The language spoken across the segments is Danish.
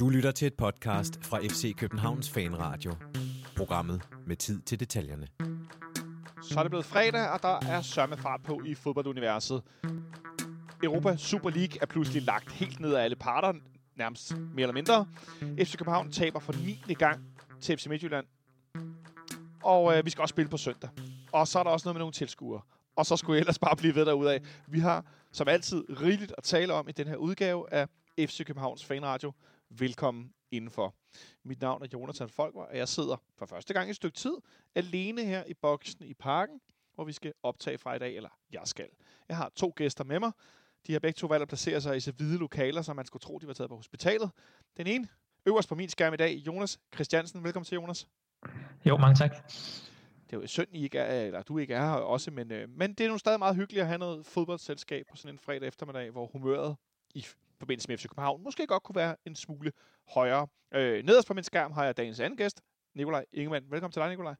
Du lytter til et podcast fra FC Københavns Fanradio. Programmet med tid til detaljerne. Så er det blevet fredag, og der er sørme fart på i fodbolduniverset. Europa Super League er pludselig lagt helt ned af alle parter, nærmest mere eller mindre. FC København taber for 9. gang til FC Midtjylland. Og øh, vi skal også spille på søndag. Og så er der også noget med nogle tilskuere. Og så skulle jeg ellers bare blive ved af. Vi har som altid rigeligt at tale om i den her udgave af FC Københavns Fanradio. Velkommen indenfor. Mit navn er Jonathan Folker, og jeg sidder for første gang i et stykke tid alene her i boksen i parken, hvor vi skal optage fra i dag, eller jeg skal. Jeg har to gæster med mig. De har begge to valgt at placere sig i så hvide lokaler, som man skulle tro, de var taget på hospitalet. Den ene, øverst på min skærm i dag, Jonas Christiansen. Velkommen til, Jonas. Jo, mange tak. Det er jo synd, I ikke er, eller du ikke er her også, men, øh, men det er nu stadig meget hyggeligt at have noget fodboldselskab på sådan en fredag eftermiddag, hvor humøret i forbindelse med FC København måske godt kunne være en smule højere. Øh, nederst på min skærm har jeg dagens anden gæst, Nikolaj Ingemann. Velkommen til dig, Nikolaj.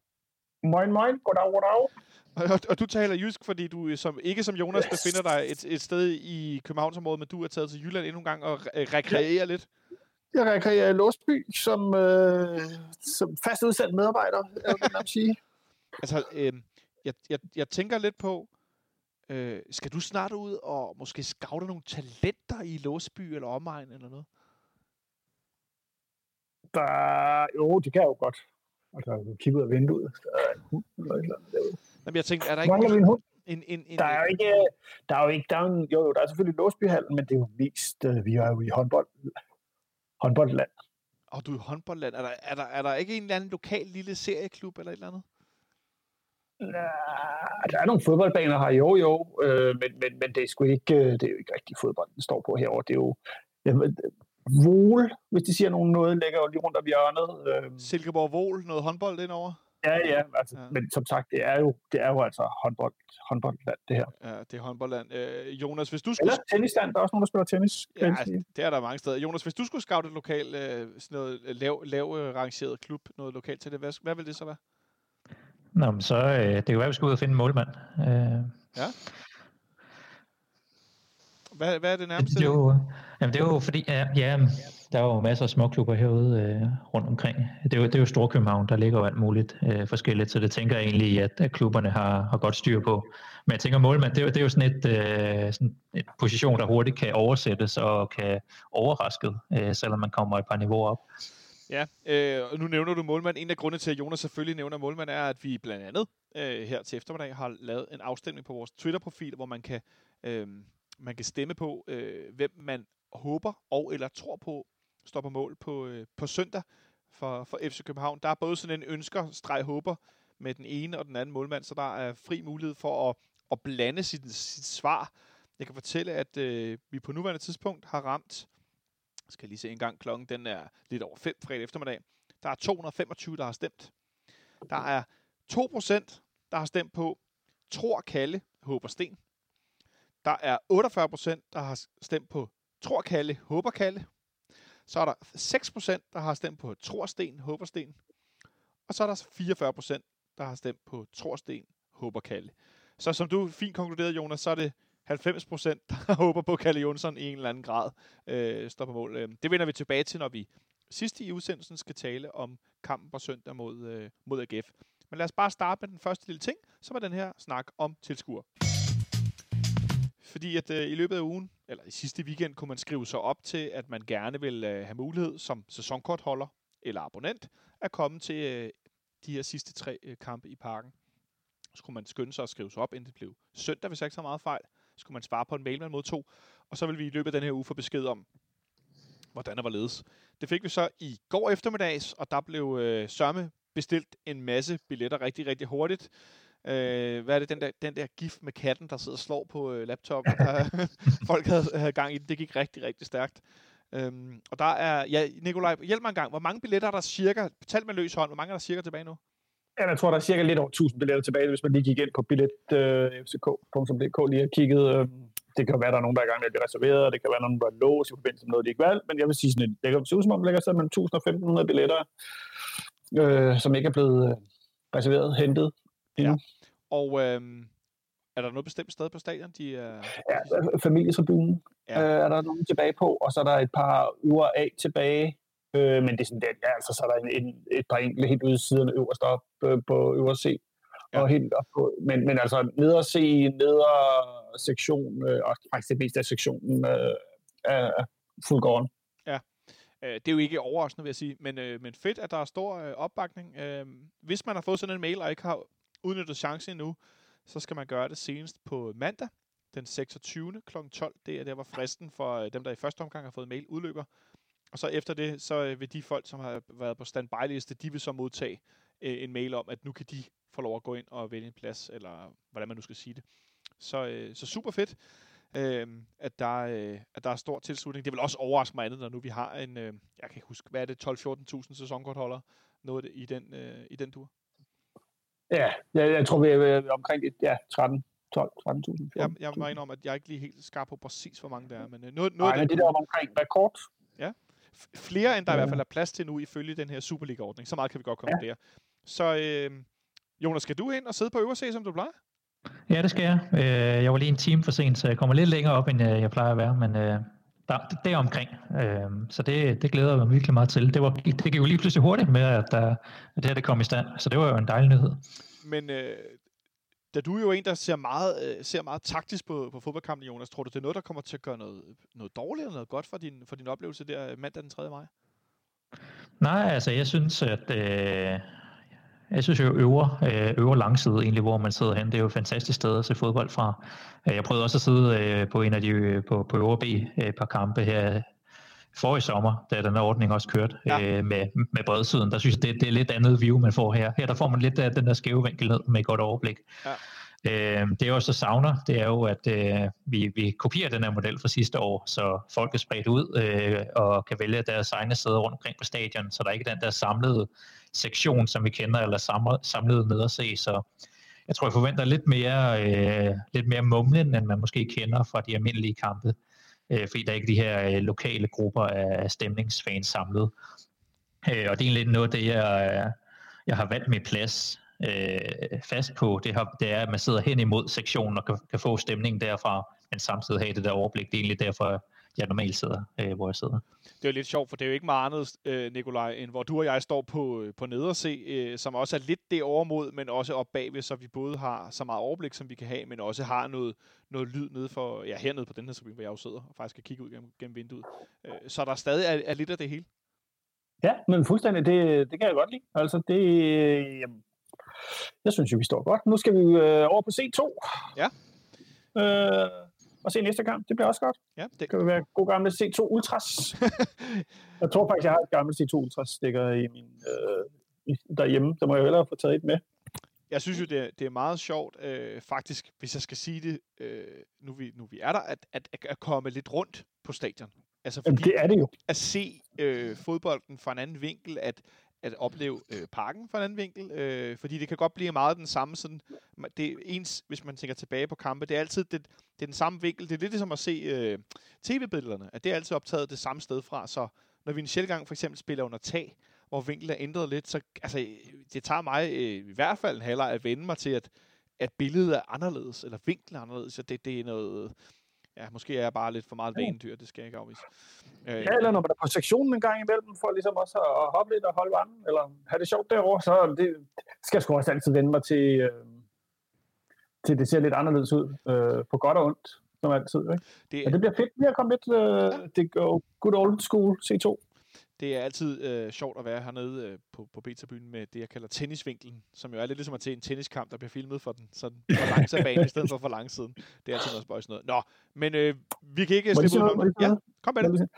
Moin, moin. Goddag, goddag. Og, og du taler jysk, fordi du som, ikke som Jonas yes. befinder dig et, et sted i Københavnsområdet, men du er taget til Jylland endnu en gang og re- rekreerer ja. lidt. Jeg rekreerer i Låsby som, øh, som fast udsat medarbejder, jeg vil sige. Altså, øh, jeg, jeg, jeg tænker lidt på, øh, skal du snart ud og måske scoute nogle talenter i Låsby eller omegn eller noget? Der, jo, det kan jeg jo godt. Altså, kigge ud af vinduet. Der er en hund eller et eller andet derude. Jamen, jeg tænkte, er der ikke... Mangler en hund? En, en, en, Der er jo ikke, der er jo ikke, der er en, jo, jo, der er selvfølgelig Låsbyhallen, men det er jo mest, øh, vi er jo i håndbold, håndboldland. Og du er i håndboldland. Er der, er, der, er der ikke en eller anden lokal lille serieklub eller et eller andet? Ja, der er nogle fodboldbaner her, jo jo, øh, men, men, men det er sgu ikke, øh, det er jo ikke rigtig fodbold, den står på herovre. Det er jo, jamen, Vol, hvis de siger nogen noget, ligger jo lige rundt om hjørnet. Øh, Silkeborg Vol, noget håndbold indover? ja, ja, altså, Ja. men som sagt, det er jo, det er jo altså håndbold, håndboldland, det her. Ja, det er håndboldland. Øh, Jonas, hvis du skulle... Eller tennisland, der er også nogen, der spiller tennis. Ja, det er der mange steder. Jonas, hvis du skulle scoute et lokal, øh, sådan noget lav, lav øh, rangeret klub, noget lokalt til det, hvad, hvad vil det så være? Nå, men så øh, det kan være, at vi skal ud og finde en målmand. Øh, Ja. Hvad, hvad er det nærmeste? det, er jo, jamen, det er jo fordi, ja, ja, der er jo masser af småklubber herude øh, rundt omkring. Det er, jo, det er jo Storkøbenhavn, der ligger jo alt muligt øh, forskelligt, så det tænker jeg egentlig, at, at klubberne har, har godt styr på. Men jeg tænker, målmand, det er, jo- det er jo sådan et, øh, sådan et position, der hurtigt kan oversættes og kan overraske, øh, selvom man kommer et par niveauer op. Ja, øh, og nu nævner du målmand. En af grundene til, at Jonas selvfølgelig nævner målmand, er, at vi blandt andet øh, her til eftermiddag har lavet en afstemning på vores Twitter-profil, hvor man kan, øh, man kan stemme på, øh, hvem man håber og eller tror på står på mål på, øh, på søndag for, for FC København. Der er både sådan en ønsker, streg håber med den ene og den anden målmand, så der er fri mulighed for at, at blande sit, sit svar. Jeg kan fortælle, at øh, vi på nuværende tidspunkt har ramt jeg skal lige se en gang, klokken den er lidt over 5 fredag eftermiddag. Der er 225, der har stemt. Der er 2%, der har stemt på Tror Kalle, Håber Sten. Der er 48%, der har stemt på Tror Kalle, Håber Kalle. Så er der 6%, der har stemt på Tror Sten, Håber Sten. Og så er der 44%, der har stemt på Tror Sten, Håber Kalle. Så som du fint konkluderede, Jonas, så er det 90 procent, der håber på Kalle Jonsson i en eller anden grad øh, står på mål. Øh, Det vender vi tilbage til, når vi sidst i udsendelsen skal tale om kampen på søndag mod, øh, mod AGF. Men lad os bare starte med den første lille ting, som er den her snak om tilskuer. Fordi at øh, i løbet af ugen, eller i sidste weekend, kunne man skrive sig op til, at man gerne vil øh, have mulighed som sæsonkortholder eller abonnent at komme til øh, de her sidste tre øh, kampe i parken. Så kunne man skynde sig at skrive sig op, inden det blev søndag, hvis jeg ikke så meget fejl skulle man svare på en mail, man modtog. Og så vil vi i løbet af den her uge få besked om, hvordan og hvorledes. Det fik vi så i går eftermiddags, og der blev øh, sørme bestilt en masse billetter rigtig, rigtig hurtigt. Øh, hvad er det, den der, den der gif med katten, der sidder og slår på øh, laptopen? Der, folk havde, havde gang i det. Det gik rigtig, rigtig stærkt. Øhm, og der er, ja, Nikolaj, hjælp mig en gang. Hvor mange billetter er der cirka, tal med løs hånd, hvor mange er der cirka tilbage nu? Ja, jeg tror, der er cirka lidt over 1000 billetter tilbage, hvis man lige gik ind på billetfck.dk lige og kiggede. Øh, det kan være, der er nogen, der er i gang med at blive reserveret, og det kan være nogen, der er låst i forbindelse med noget, de ikke valgte, men jeg vil sige sådan, det kan se ud som om, der ligger sådan mellem 1000 og 1500 billetter, øh, som ikke er blevet øh, reserveret, hentet endnu. Og øhm, er der noget bestemt sted på stadion, de er... Ja, familietribunen ja. øh, er der nogen tilbage på, og så er der et par øvre A tilbage. Øh, men det er sådan, det, ja, altså, så er der en, en, et par enkelte helt ude siderne øverst op øh, på øvre C. Ja. Og helt op på, men, men altså neder C, neder sektion, øh, og faktisk det meste af sektionen øh, er fuldgården. Ja, øh, det er jo ikke overraskende, vil jeg sige, men, øh, men fedt, at der er stor øh, opbakning. Øh, hvis man har fået sådan en mail, og ikke har udnyttet chancen endnu, så skal man gøre det senest på mandag, den 26. kl. 12. Det er der, hvor fristen for øh, dem, der i første omgang har fået mail, udløber. Og så efter det, så øh, vil de folk, som har været på standby-liste, de vil så modtage øh, en mail om, at nu kan de få lov at gå ind og vælge en plads, eller hvordan man nu skal sige det. Så, øh, så super fedt, øh, at, der, øh, at der er stor tilslutning. Det vil også overraske mig andet, når nu vi har en, øh, jeg kan ikke huske, hvad er det, 12-14.000 sæsonkortholder, noget i den, øh, i den tur? Ja, jeg, jeg tror, vi er omkring ja, 13 12 13.000. Jeg, jeg må indrømme, at jeg er ikke lige helt skarp på præcis, hvor mange der er. Men øh, noget, noget Nej, men det der om omkring rekord. Ja. Flere, end der ja. i hvert fald er plads til nu, ifølge den her Superliga-ordning. Så meget kan vi godt konkludere. Ja. Så øh, Jonas, skal du ind og sidde på øverse, som du plejer? Ja, det skal jeg. Øh, jeg var lige en time for sent, så jeg kommer lidt længere op, end øh, jeg plejer at være, men øh, der, det er omkring. Så det, det glæder jeg mig virkelig meget til. Det, var, det gik jo lige pludselig hurtigt med, at, der, at det her det kom i stand, så det var jo en dejlig nyhed. Men øh, da du er jo en, der ser meget, øh, ser meget taktisk på, på fodboldkampen, Jonas, tror du, det er noget, der kommer til at gøre noget, noget dårligt eller noget godt for din, for din oplevelse der øh, mandag den 3. maj? Nej, altså jeg synes, at øh, jeg synes jo øver, øh, øver langside egentlig, hvor man sidder hen. Det er jo et fantastisk sted at se fodbold fra. Øh, jeg prøvede også at sidde øh, på en af de øh, på, på øvre B et par kampe her for i sommer, da den her ordning også kørte ja. med, med bredsiden. Der synes jeg, det, det er lidt andet view, man får her. Her der får man lidt af den der skæve vinkel ned med et godt overblik. Ja. Øh, det jeg også savner, det er jo, at øh, vi, vi kopierer den her model fra sidste år, så folk er spredt ud øh, og kan vælge deres egne sæder rundt omkring på stadion, så der er ikke den der samlede sektion, som vi kender, eller samlet, samlet ned at se. Så jeg tror, jeg forventer lidt mere, øh, lidt mere mumlen, end man måske kender fra de almindelige kampe, øh, fordi der er ikke de her øh, lokale grupper af stemningsfans samlet. Øh, og det er egentlig noget af det, jeg, øh, jeg har valgt med plads øh, fast på, det, har, det er, at man sidder hen imod sektionen og kan, kan få stemningen derfra, men samtidig have det der overblik. Det er egentlig derfor, jeg normalt sidder, øh, hvor jeg sidder. Det er jo lidt sjovt, for det er jo ikke meget andet, øh, Nikolaj, end hvor du og jeg står på, øh, på nederse, øh, som også er lidt det overmod, men også op bagved, så vi både har så meget overblik, som vi kan have, men også har noget, noget lyd nede for, ja, hernede på den her tribune, hvor jeg jo sidder og faktisk kan kigge ud gennem, gennem vinduet. Øh, så der stadig er, er lidt af det hele. Ja, men fuldstændig, det, det kan jeg godt lide. Altså, det, øh, jeg synes jo, vi står godt. Nu skal vi øh, over på C2. Ja. Øh, og se næste kamp. Det bliver også godt. Ja, det kan være god gamle C2 Ultras. jeg tror faktisk, jeg har et gammelt C2 Ultras stikker i min, øh, derhjemme. Så må jeg hellere få taget et med. Jeg synes jo, det er, det er meget sjovt, øh, faktisk, hvis jeg skal sige det, øh, nu, vi, nu vi er der, at, at, at komme lidt rundt på stadion. Altså fordi Jamen, det er det jo. At se øh, fodbolden fra en anden vinkel, at, at opleve øh, parken fra en anden vinkel, øh, fordi det kan godt blive meget den samme sådan, det er ens, hvis man tænker tilbage på kampe, det er altid det, det er den samme vinkel, det er lidt ligesom at se øh, tv-billederne, at det er altid optaget det samme sted fra, så når vi en sjældent gang for eksempel spiller under tag, hvor vinklen er ændret lidt, så altså, det tager mig øh, i hvert fald en halvleg at vende mig til, at, at billedet er anderledes, eller vinklen er anderledes, så det, det er noget, ja, måske er jeg bare lidt for meget vanedyr, det skal jeg ikke afvise. Øh, ja, eller når man er på sektionen en gang imellem, for ligesom også at hoppe lidt og holde varmen, eller have det sjovt derovre, så det skal jeg sgu også altid vende mig til, øh, til det ser lidt anderledes ud, øh, på godt og ondt, som altid. Ikke? Det, Men det bliver fedt lige at komme lidt, øh, det går good old school C2 det er altid øh, sjovt at være hernede øh, på, på beta-byen med det, jeg kalder tennisvinklen, som jo er lidt ligesom at se en tenniskamp, der bliver filmet for den sådan for langt af banen, i stedet for for lang siden. Det er altid noget spøjs noget. Nå, men øh, vi kan ikke slippe ud om Ja, kom med det.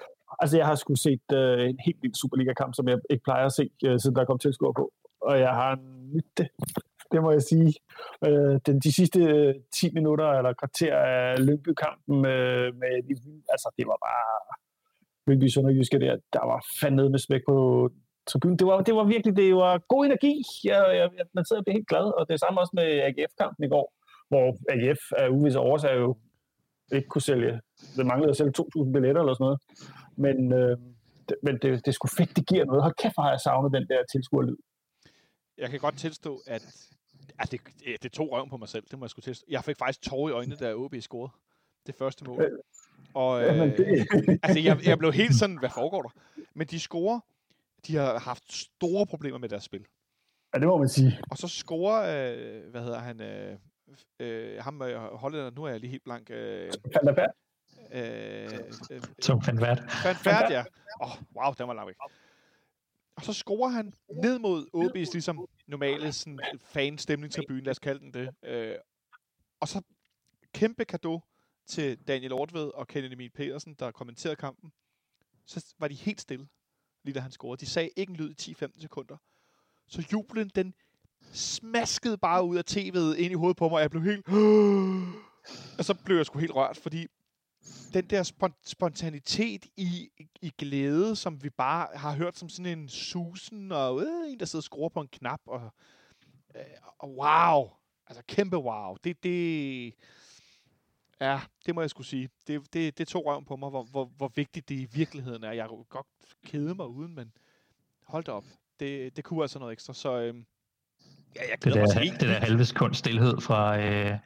Altså, jeg har sgu set øh, en helt vild Superliga-kamp, som jeg ikke plejer at se, øh, siden der kom tilskuer på. Og jeg har nyt det. Det må jeg sige. Øh, den, de sidste 10 minutter eller kvarter af Lyngby-kampen, øh, med, altså, det var bare Lyngby Sønderjyske der, der var fandme med smæk på tribunen. Det var, det var virkelig det var god energi. Jeg, jeg, jeg, man sidder og bliver helt glad, og det er samme også med AGF-kampen i går, hvor AGF af uvisse årsager jo ikke kunne sælge. Det manglede at sælge 2.000 billetter eller sådan noget. Men, øh, det, men det, det skulle fedt, det giver noget. Hold kæft, har jeg savnet den der tilskuerlyd. Jeg kan godt tilstå, at ja, det, det tog røven på mig selv, det må jeg skulle tilstå. Jeg fik faktisk tårer i øjnene, da OB scorede det første mål. Øh, Og, Jamen, øh, det, altså, jeg, jeg blev helt sådan, hvad foregår der? Men de scorer. De har haft store problemer med deres spil. ja, det må man sige. Og så scorer, øh, hvad hedder han, øh, øh, ham øh, hollænder, nu er jeg lige helt blank. Øh, Fandt der øh, øh, Som fandt vært. Van Færd, ja. Åh, oh, wow, den var langt væk. Og så scorer han ned mod OB's ligesom normale sådan, fan-stemningstribune, lad os kalde den det. Øh, og så kæmpe kado til Daniel Ortved og Kenneth Emil Petersen, der kommenterede kampen. Så var de helt stille, lige da han scorede. De sagde ikke en lyd i 10-15 sekunder. Så jublen, den smaskede bare ud af tv'et ind i hovedet på mig, og jeg blev helt... Og så blev jeg sgu helt rørt, fordi den der spontanitet i, i glæde, som vi bare har hørt som sådan en susen, og øh, en, der sidder og skruer på en knap, og, øh, og wow, altså kæmpe wow. Det, det, ja, det må jeg skulle sige. Det, det, det tog røven på mig, hvor, hvor, hvor vigtigt det i virkeligheden er. Jeg kunne godt kede mig uden, men hold da op. Det, det kunne altså noget ekstra, så øh, ja, jeg Det glæder der, mig til det der halve sekund stillhed fra, øh,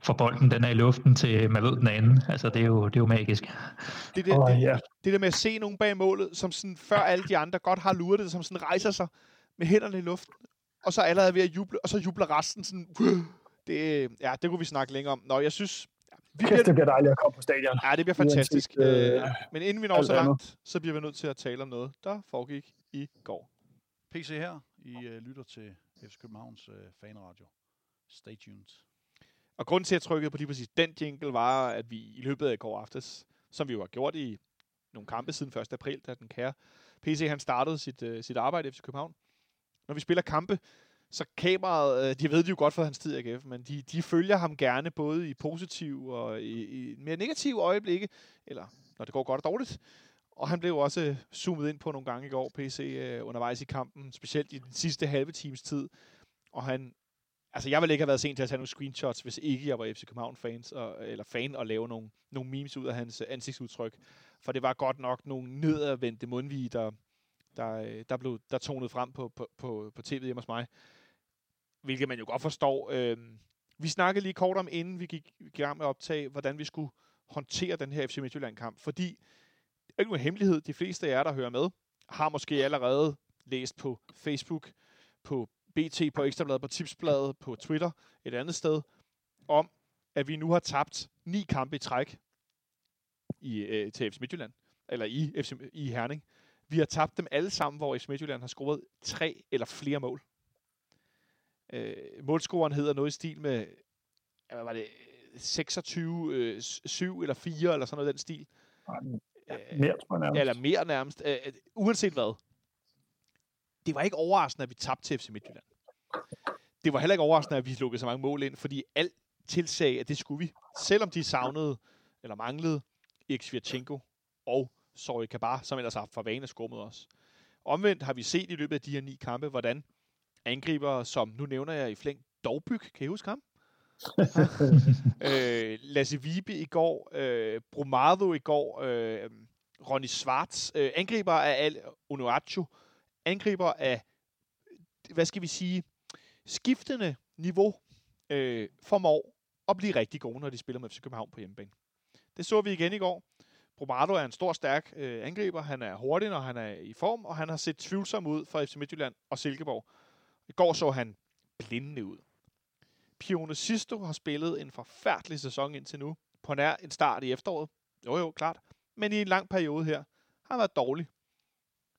fra bolden, den er i luften til man ved den anden. Altså, det er jo, det er jo magisk. Det, det, Åh, det, ja. det der med at se nogen bag målet, som sådan, før alle de andre godt har luret det, som sådan rejser sig med hænderne i luften, og så allerede er ved at juble, og så jubler resten sådan, det, ja, det kunne vi snakke længere om. Nå, jeg synes, vi Kæft, det bliver, bliver dejligt at komme på stadion. ja, det bliver uanset, fantastisk. øh, Øh, men inden vi når så andet. langt, så bliver vi nødt til at tale om noget, der foregik i går. PC her. I uh, lytter til FC Københavns uh, fanradio. Stay tuned. Og grunden til, at jeg trykkede på lige præcis den jingle, var, at vi i løbet af i går aftes, som vi jo har gjort i nogle kampe siden 1. april, da den kære PC han startede sit, uh, sit arbejde i FC København. Når vi spiller kampe, så kameraet, øh, de ved det jo godt fra hans tid i AGF, men de, de følger ham gerne både i positiv og i, i mere negative øjeblikke, eller når det går godt og dårligt. Og han blev også øh, zoomet ind på nogle gange i går, PC, øh, undervejs i kampen, specielt i den sidste halve times tid. Og han Altså, jeg ville ikke have været sent til at tage nogle screenshots, hvis ikke jeg var FC København-fans, og, eller fan, og lave nogle, nogle memes ud af hans ansigtsudtryk. For det var godt nok nogle nedadvendte mundvige, der, der, der, blev, der tonede frem på, på, på, på tv'et hjemme hos mig. Hvilket man jo godt forstår. Øh, vi snakkede lige kort om, inden vi gik i gang med at optage, hvordan vi skulle håndtere den her FC Midtjylland-kamp. Fordi det er ikke nogen hemmelighed. De fleste af jer, der hører med, har måske allerede læst på Facebook, på BT, på Ekstrabladet, på Tipsbladet, på Twitter, et andet sted, om, at vi nu har tabt ni kampe i træk i, øh, til FC Midtjylland, eller i, FC, i Herning. Vi har tabt dem alle sammen, hvor FC Midtjylland har scoret tre eller flere mål. Øh, målscoren hedder noget i stil med, ja, hvad var det, 26, øh, 7 eller 4, eller sådan noget den stil. Øh, Mere, tror jeg nærmest. eller mere nærmest. Øh, øh, uanset hvad. Det var ikke overraskende, at vi tabte til FC Midtjylland. Det var heller ikke overraskende, at vi lukkede så mange mål ind, fordi alt tilsag, at det skulle vi. Selvom de savnede, eller manglede, Erik Svirchenko og Sorry Kabar, som ellers har haft for vane at mod os. Omvendt har vi set i løbet af de her ni kampe, hvordan angriber, som nu nævner jeg i flæng, Dovbyg, kan I huske ham? øh, Lasse Vibe i går, øh, Brumado i går, øh, Ronny Schwartz, øh, angriber af Al Onuachu, angriber af, hvad skal vi sige, skiftende niveau, øh, formår at blive rigtig gode, når de spiller med FC København på hjemmebane. Det så vi igen i går. Brumado er en stor, stærk øh, angriber. Han er hurtig, når han er i form, og han har set tvivlsom ud for FC Midtjylland og Silkeborg. I går så han blindende ud. Pione Sisto har spillet en forfærdelig sæson indtil nu. På nær en start i efteråret. Jo jo, klart. Men i en lang periode her har han været dårlig.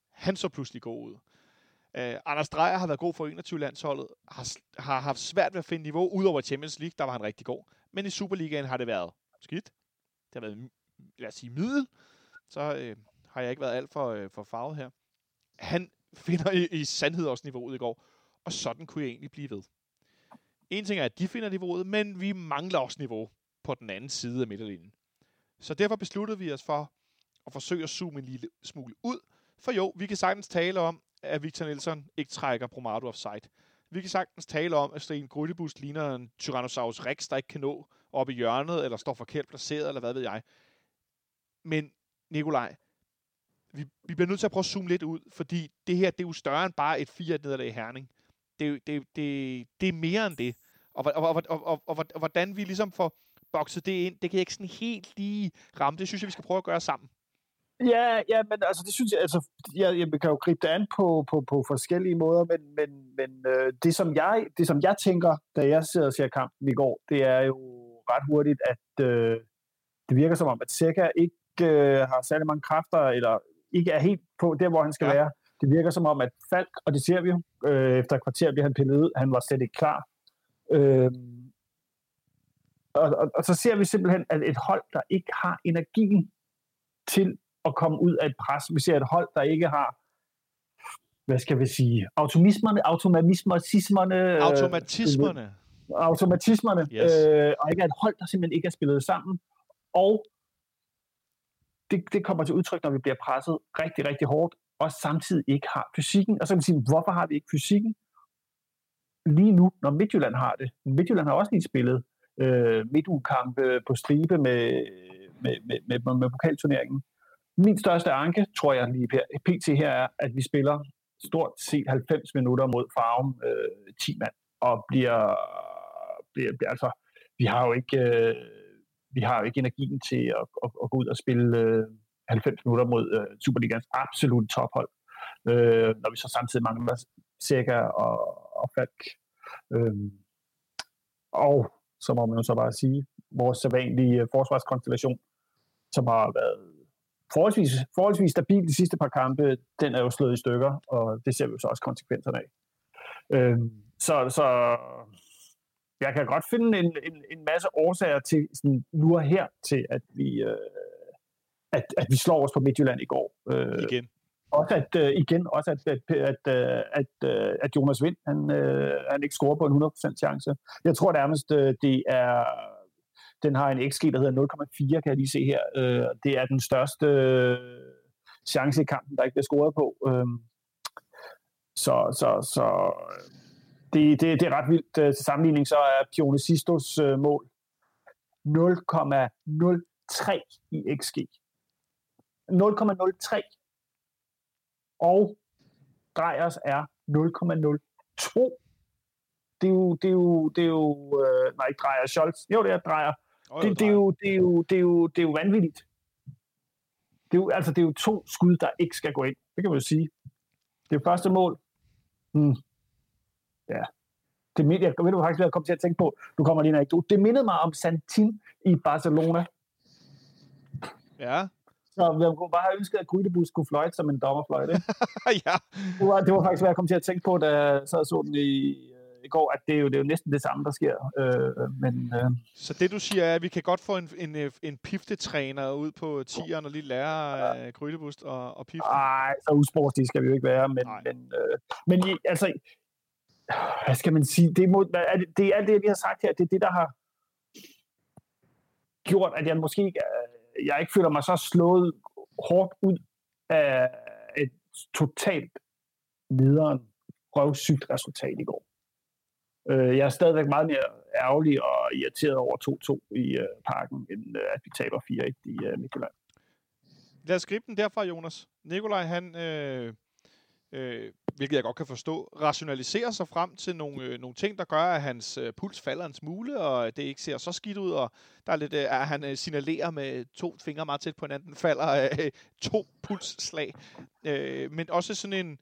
Han så pludselig god ud. Uh, Anders Dreyer har været god for 21-landsholdet. Har, har haft svært ved at finde niveau. Udover Champions League, der var han rigtig god. Men i Superligaen har det været skidt. Det har været, lad os sige, middel. Så øh, har jeg ikke været alt for, øh, for farvet her. Han finder i, i sandhed også niveauet i går. Og sådan kunne jeg egentlig blive ved. En ting er, at de finder niveauet, men vi mangler også niveau på den anden side af midterlinjen. Så derfor besluttede vi os for at forsøge at zoome en lille smule ud. For jo, vi kan sagtens tale om, at Victor Nielsen ikke trækker Bromado offside. Vi kan sagtens tale om, at Sten Grydebus ligner en Tyrannosaurus Rex, der ikke kan nå op i hjørnet, eller står forkert placeret, eller hvad ved jeg. Men, Nikolaj, vi, vi bliver nødt til at prøve at zoome lidt ud, fordi det her, det er jo større end bare et 4 nederlag i Herning. Det, er det, det, det er mere end det. Og, og, og, og, og, og, og hvordan vi ligesom får bokset det ind. Det kan jeg ikke sådan helt lige ramme. Det synes jeg, vi skal prøve at gøre sammen. Ja, ja, men altså, det synes jeg, altså, jeg, jeg kan jo gribe det an på, på, på forskellige måder, men, men, men øh, det, som jeg, det, som jeg tænker, da jeg sidder og ser kampen i går, det er jo ret hurtigt, at øh, det virker som om, at Seca ikke øh, har særlig mange kræfter, eller ikke er helt på der, hvor han skal ja. være. Det virker som om, at Falk, og det ser vi jo, øh, efter et kvarter bliver han pillet ud, han var slet ikke klar. Øh, og, og, og så ser vi simpelthen, at et hold, der ikke har energien til at komme ud af et pres. Vi ser et hold, der ikke har hvad skal vi sige, automismerne, automatismerne, automatismerne, øh, automatismerne, yes. øh, og ikke er et hold, der simpelthen ikke er spillet sammen. Og det, det kommer til udtryk, når vi bliver presset rigtig, rigtig hårdt, og samtidig ikke har fysikken. Og så kan man sige, hvorfor har vi ikke fysikken? Lige nu, når Midtjylland har det. Midtjylland har også lige spillet øh, midtugekampe på stribe med, med, med, med, med, med pokalturneringen. Min største anke, tror jeg lige pt. her, er, at vi spiller stort set 90 minutter mod Farum øh, 10 mand, og bliver, bliver, bliver altså, vi har jo ikke, øh, vi har jo ikke energien til at, at, at gå ud og spille øh, 90 minutter mod øh, Superligans absolut tophold, øh, når vi så samtidig mangler Seca og, og Falk. Øh, og så må man jo så bare sige, vores sædvanlige øh, forsvarskonstellation, som har været forholdsvis, forholdsvis stabil de sidste par kampe, den er jo slået i stykker, og det ser vi jo så også konsekvenserne af. Øh, så, så jeg kan godt finde en, en, en masse årsager til sådan, nu og her til, at vi, øh, at, at vi slår os på Midtjylland i går. Øh, igen. Også at, øh, igen, også at, at, at, at, at, øh, at Jonas Vind, han, øh, han ikke scorer på en 100% chance. Jeg tror nærmest, øh, det er den har en XG, der hedder 0,4, kan jeg lige se her. Øh, det er den største øh, chance i kampen, der ikke bliver scoret på. Øh, så så, så det, det, det er ret vildt. Øh, til sammenligning så er Pione Sistos øh, mål 0,03 i XG. 0,03. Og Drejers er 0,02. Det er jo, det er jo, det er jo øh, nej, Drejer, Scholz. Jo, det er Drejer det, det, er jo, det, er jo, det, er jo, det er jo vanvittigt. Det er jo, altså, det er jo to skud, der ikke skal gå ind. Det kan man jo sige. Det er første mål. Hmm. Ja. Det, jeg ved du faktisk, jeg kom til at tænke på. Du kommer lige en anekdote. Det mindede mig om Santin i Barcelona. Ja. Så vi kunne bare have ønsket, at Grydebus skulle fløjte som en dommerfløjte. ja. Det var, det var faktisk, hvad jeg kom til at tænke på, da jeg så, så den i, i går, at det er jo, det er jo næsten det samme, der sker. Øh, men, øh. Så det du siger er, at vi kan godt få en, en, øh, en piftetræner ud på tieren og lige lære ja. uh, Grydebust og, og pifte? Nej, så usportstige skal vi jo ikke være, men, men, øh, men altså, hvad skal man sige, det er, er det, det er alt det, vi har sagt her, det er det, der har gjort, at jeg måske ikke, jeg ikke føler mig så slået hårdt ud af et totalt nederen røvsygt resultat i går. Øh, jeg er stadigvæk meget mere ærgerlig og irriteret over 2-2 i øh, parken, end øh, at vi taber 4-1 i øh, Midtjylland. Lad os gribe den derfra, Jonas. Nikolaj, han, øh, øh, hvilket jeg godt kan forstå, rationaliserer sig frem til nogle, øh, nogle ting, der gør, at hans øh, puls falder en smule, og det ikke ser så skidt ud, og der er lidt, øh, at han øh, signalerer med to fingre meget tæt på hinanden, falder øh, to pulsslag. Øh, men også sådan en,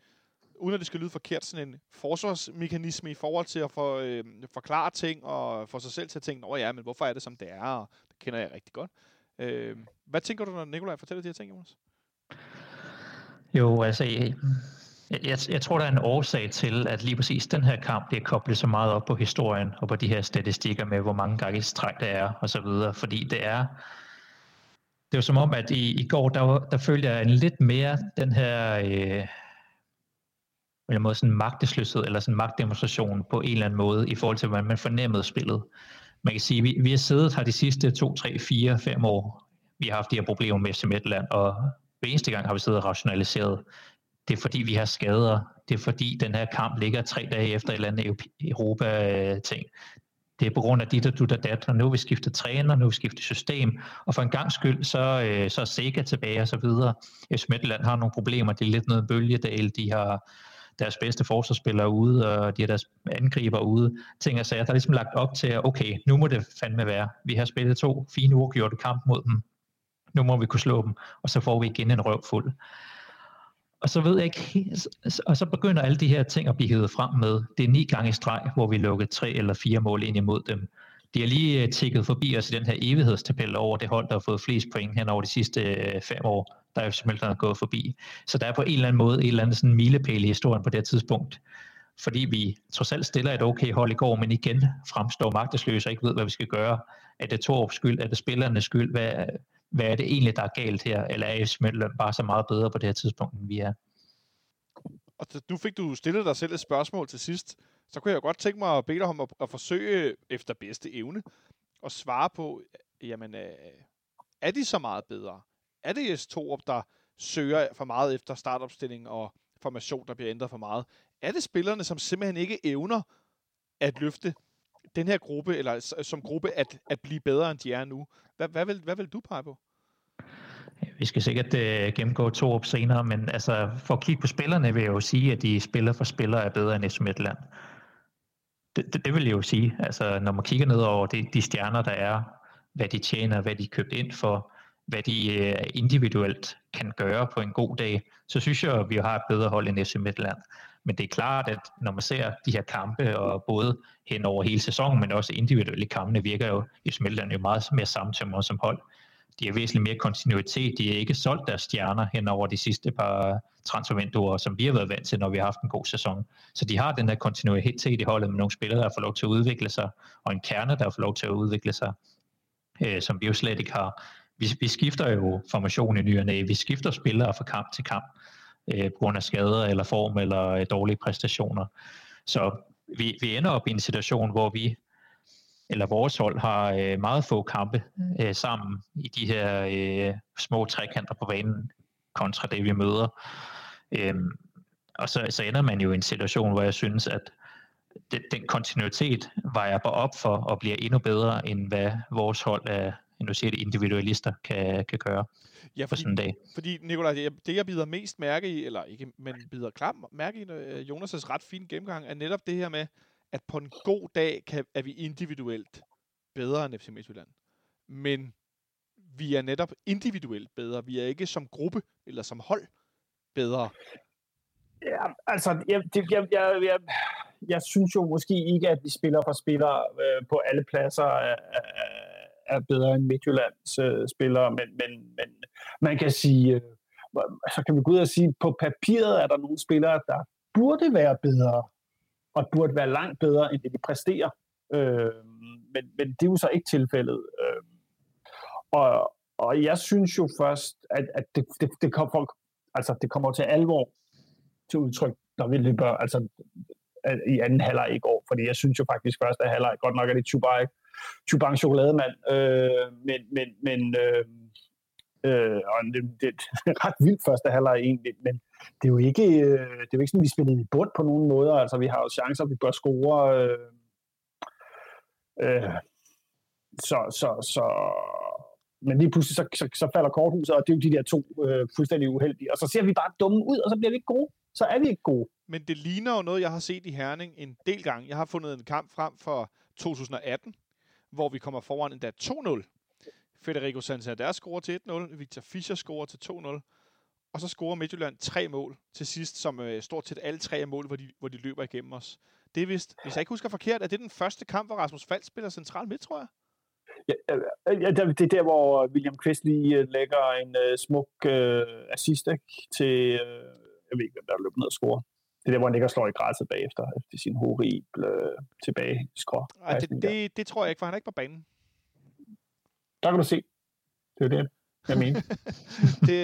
uden at det skal lyde forkert, sådan en forsvarsmekanisme i forhold til at for, øh, forklare ting og få sig selv til at tænke, ja, men hvorfor er det, som det er? Og det kender jeg rigtig godt. Øh, hvad tænker du, når Nikolaj fortæller de her ting, Jonas? Jo, altså, jeg, jeg, tror, der er en årsag til, at lige præcis den her kamp bliver koblet så meget op på historien og på de her statistikker med, hvor mange gange træk det er og så videre, fordi det er det er som om, at i, i går, der, der følte jeg en lidt mere den her øh, eller måde sådan magtesløshed eller sådan magtdemonstration på en eller anden måde i forhold til, hvordan man fornemmede spillet. Man kan sige, vi, vi har siddet her de sidste 2, 3, 4, 5 år. Vi har haft de her problemer med FC Midtland, og hver eneste gang har vi siddet og rationaliseret. Det er fordi, vi har skader. Det er fordi, den her kamp ligger tre dage efter et eller andet Europa-ting. Det er på grund af dit og dut og dat, og nu har vi skiftet træner, nu har vi skiftet system, og for en gang skyld, så, øh, så er Sega tilbage og så videre. Øh, FC Midtland har nogle problemer, det er lidt noget bølgedal, de har deres bedste forsvarsspillere ude, og de har deres angriber ude. Ting og sager, der er ligesom lagt op til, at okay, nu må det fandme være. Vi har spillet to fine uafgjorte kamp mod dem. Nu må vi kunne slå dem, og så får vi igen en røv fuld. Og så ved jeg ikke, og så begynder alle de her ting at blive hævet frem med, det er ni gange streg, hvor vi lukkede tre eller fire mål ind imod dem. De har lige øh, tækket forbi os i den her evighedstabel over det hold, der har fået flest point hen over de sidste øh, fem år, der er simpelthen gået forbi. Så der er på en eller anden måde en eller anden sådan milepæl i historien på det her tidspunkt. Fordi vi trods alt stiller et okay hold i går, men igen fremstår magtesløse og ikke ved, hvad vi skal gøre. Er det Torups skyld? Er det spillernes skyld? Hvad, hvad er det egentlig, der er galt her? Eller er Midtjylland bare så meget bedre på det her tidspunkt, end vi er? Og nu fik du stillet dig selv et spørgsmål til sidst. Så kunne jeg godt tænke mig at bede dig om at, at forsøge efter bedste evne at svare på, jamen, øh, er de så meget bedre? Er det Jes Torup, der søger for meget efter startopstilling og formation, der bliver ændret for meget? Er det spillerne, som simpelthen ikke evner at løfte den her gruppe, eller som gruppe, at, at blive bedre, end de er nu? Hvad, hvad, vil, hvad vil du pege på? Vi skal sikkert øh, gennemgå to op senere, men altså, for at kigge på spillerne vil jeg jo sige, at de spiller for spillere er bedre end SM Midtland. Det, det, det vil jeg jo sige. Altså, når man kigger ned over de, de stjerner, der er, hvad de tjener, hvad de er købt ind for, hvad de øh, individuelt kan gøre på en god dag, så synes jeg, at vi har et bedre hold end SM Midtland. Men det er klart, at når man ser de her kampe, og både hen over hele sæsonen, men også individuelle kampe, virker jo i Smeltland jo meget mere samtømret som hold. De har væsentligt mere kontinuitet. De har ikke solgt deres stjerner hen over de sidste par transfervinduer, som vi har været vant til, når vi har haft en god sæson. Så de har den der kontinuitet i holdet med nogle spillere, der får lov til at udvikle sig, og en kerne, der får lov til at udvikle sig, øh, som vi jo slet ikke har. Vi, vi skifter jo formation i ny og næ. Vi skifter spillere fra kamp til kamp øh, på grund af skader eller form eller øh, dårlige præstationer. Så vi, vi ender op i en situation, hvor vi eller vores hold har øh, meget få kampe øh, sammen i de her øh, små trekanter på banen kontra det vi møder. Øhm, og så, så ender man jo i en situation, hvor jeg synes, at den kontinuitet vejer bare op for og bliver endnu bedre, end hvad vores hold er, af nu siger det, individualister kan, kan gøre ja, fordi, på sådan en dag. Fordi, Nikolaj, det, det jeg bider mest mærke i, eller ikke, men bider klart mærke i uh, Jonas' ret fine gennemgang, er netop det her med, at på en god dag kan, er vi individuelt bedre end FC Midtjylland. Men vi er netop individuelt bedre. Vi er ikke som gruppe eller som hold bedre. Ja, altså, jeg, det, jeg, jeg, jeg, jeg synes jo måske ikke, at vi spiller for spillere øh, på alle pladser er, er bedre end Midtjyllands øh, spillere, men, men, men man kan sige, øh, så kan vi gå ud og sige, på papiret er der nogle spillere, der burde være bedre, og burde være langt bedre, end det vi præsterer. Øh, men, men det er jo så ikke tilfældet. Øh, og, og jeg synes jo først, at, at det, det, det, kommer, folk, altså, det kommer til alvor til udtryk, når vi løber altså, i anden halvleg i går. Fordi jeg synes jo faktisk først, at halvleg godt nok er det Chubaik, Chubank chokolademand. Øh, men men, men øh, øh, og det, det, det er ret vildt første halvleg egentlig, men det er jo ikke, øh, det er jo ikke sådan, at vi spillede i bund på nogen måder. Altså, vi har jo chancer, vi bør score. Øh, øh, så, så, så, men lige pludselig så, så, så falder korthuset, og det er jo de der to øh, fuldstændig uheldige. Og så ser vi bare dumme ud, og så bliver vi ikke gode. Så er vi ikke gode. Men det ligner jo noget, jeg har set i Herning en del gange. Jeg har fundet en kamp frem for 2018, hvor vi kommer foran endda 2-0. Federico Santander scorer til 1-0, Victor Fischer scorer til 2-0, og så scorer Midtjylland tre mål til sidst, som øh, stort set alle tre mål, hvor de, hvor de løber igennem os. Det er vist, hvis jeg ikke husker forkert, er det den første kamp, hvor Rasmus Fald spiller central midt, tror jeg? Ja, ja, det er der, hvor øh, William Quist lige øh, lægger en uh, smuk uh, assist ikke, til, uh, jeg ved ikke, hvem der løber ned og scorer. Det er der, hvor han ligger og slår i græsset bagefter, efter sin horrible uh, tilbage skrå. Ej, det, det, det, tror jeg ikke, for han er ikke på banen. Der kan du se. Det er det, jeg mener. det,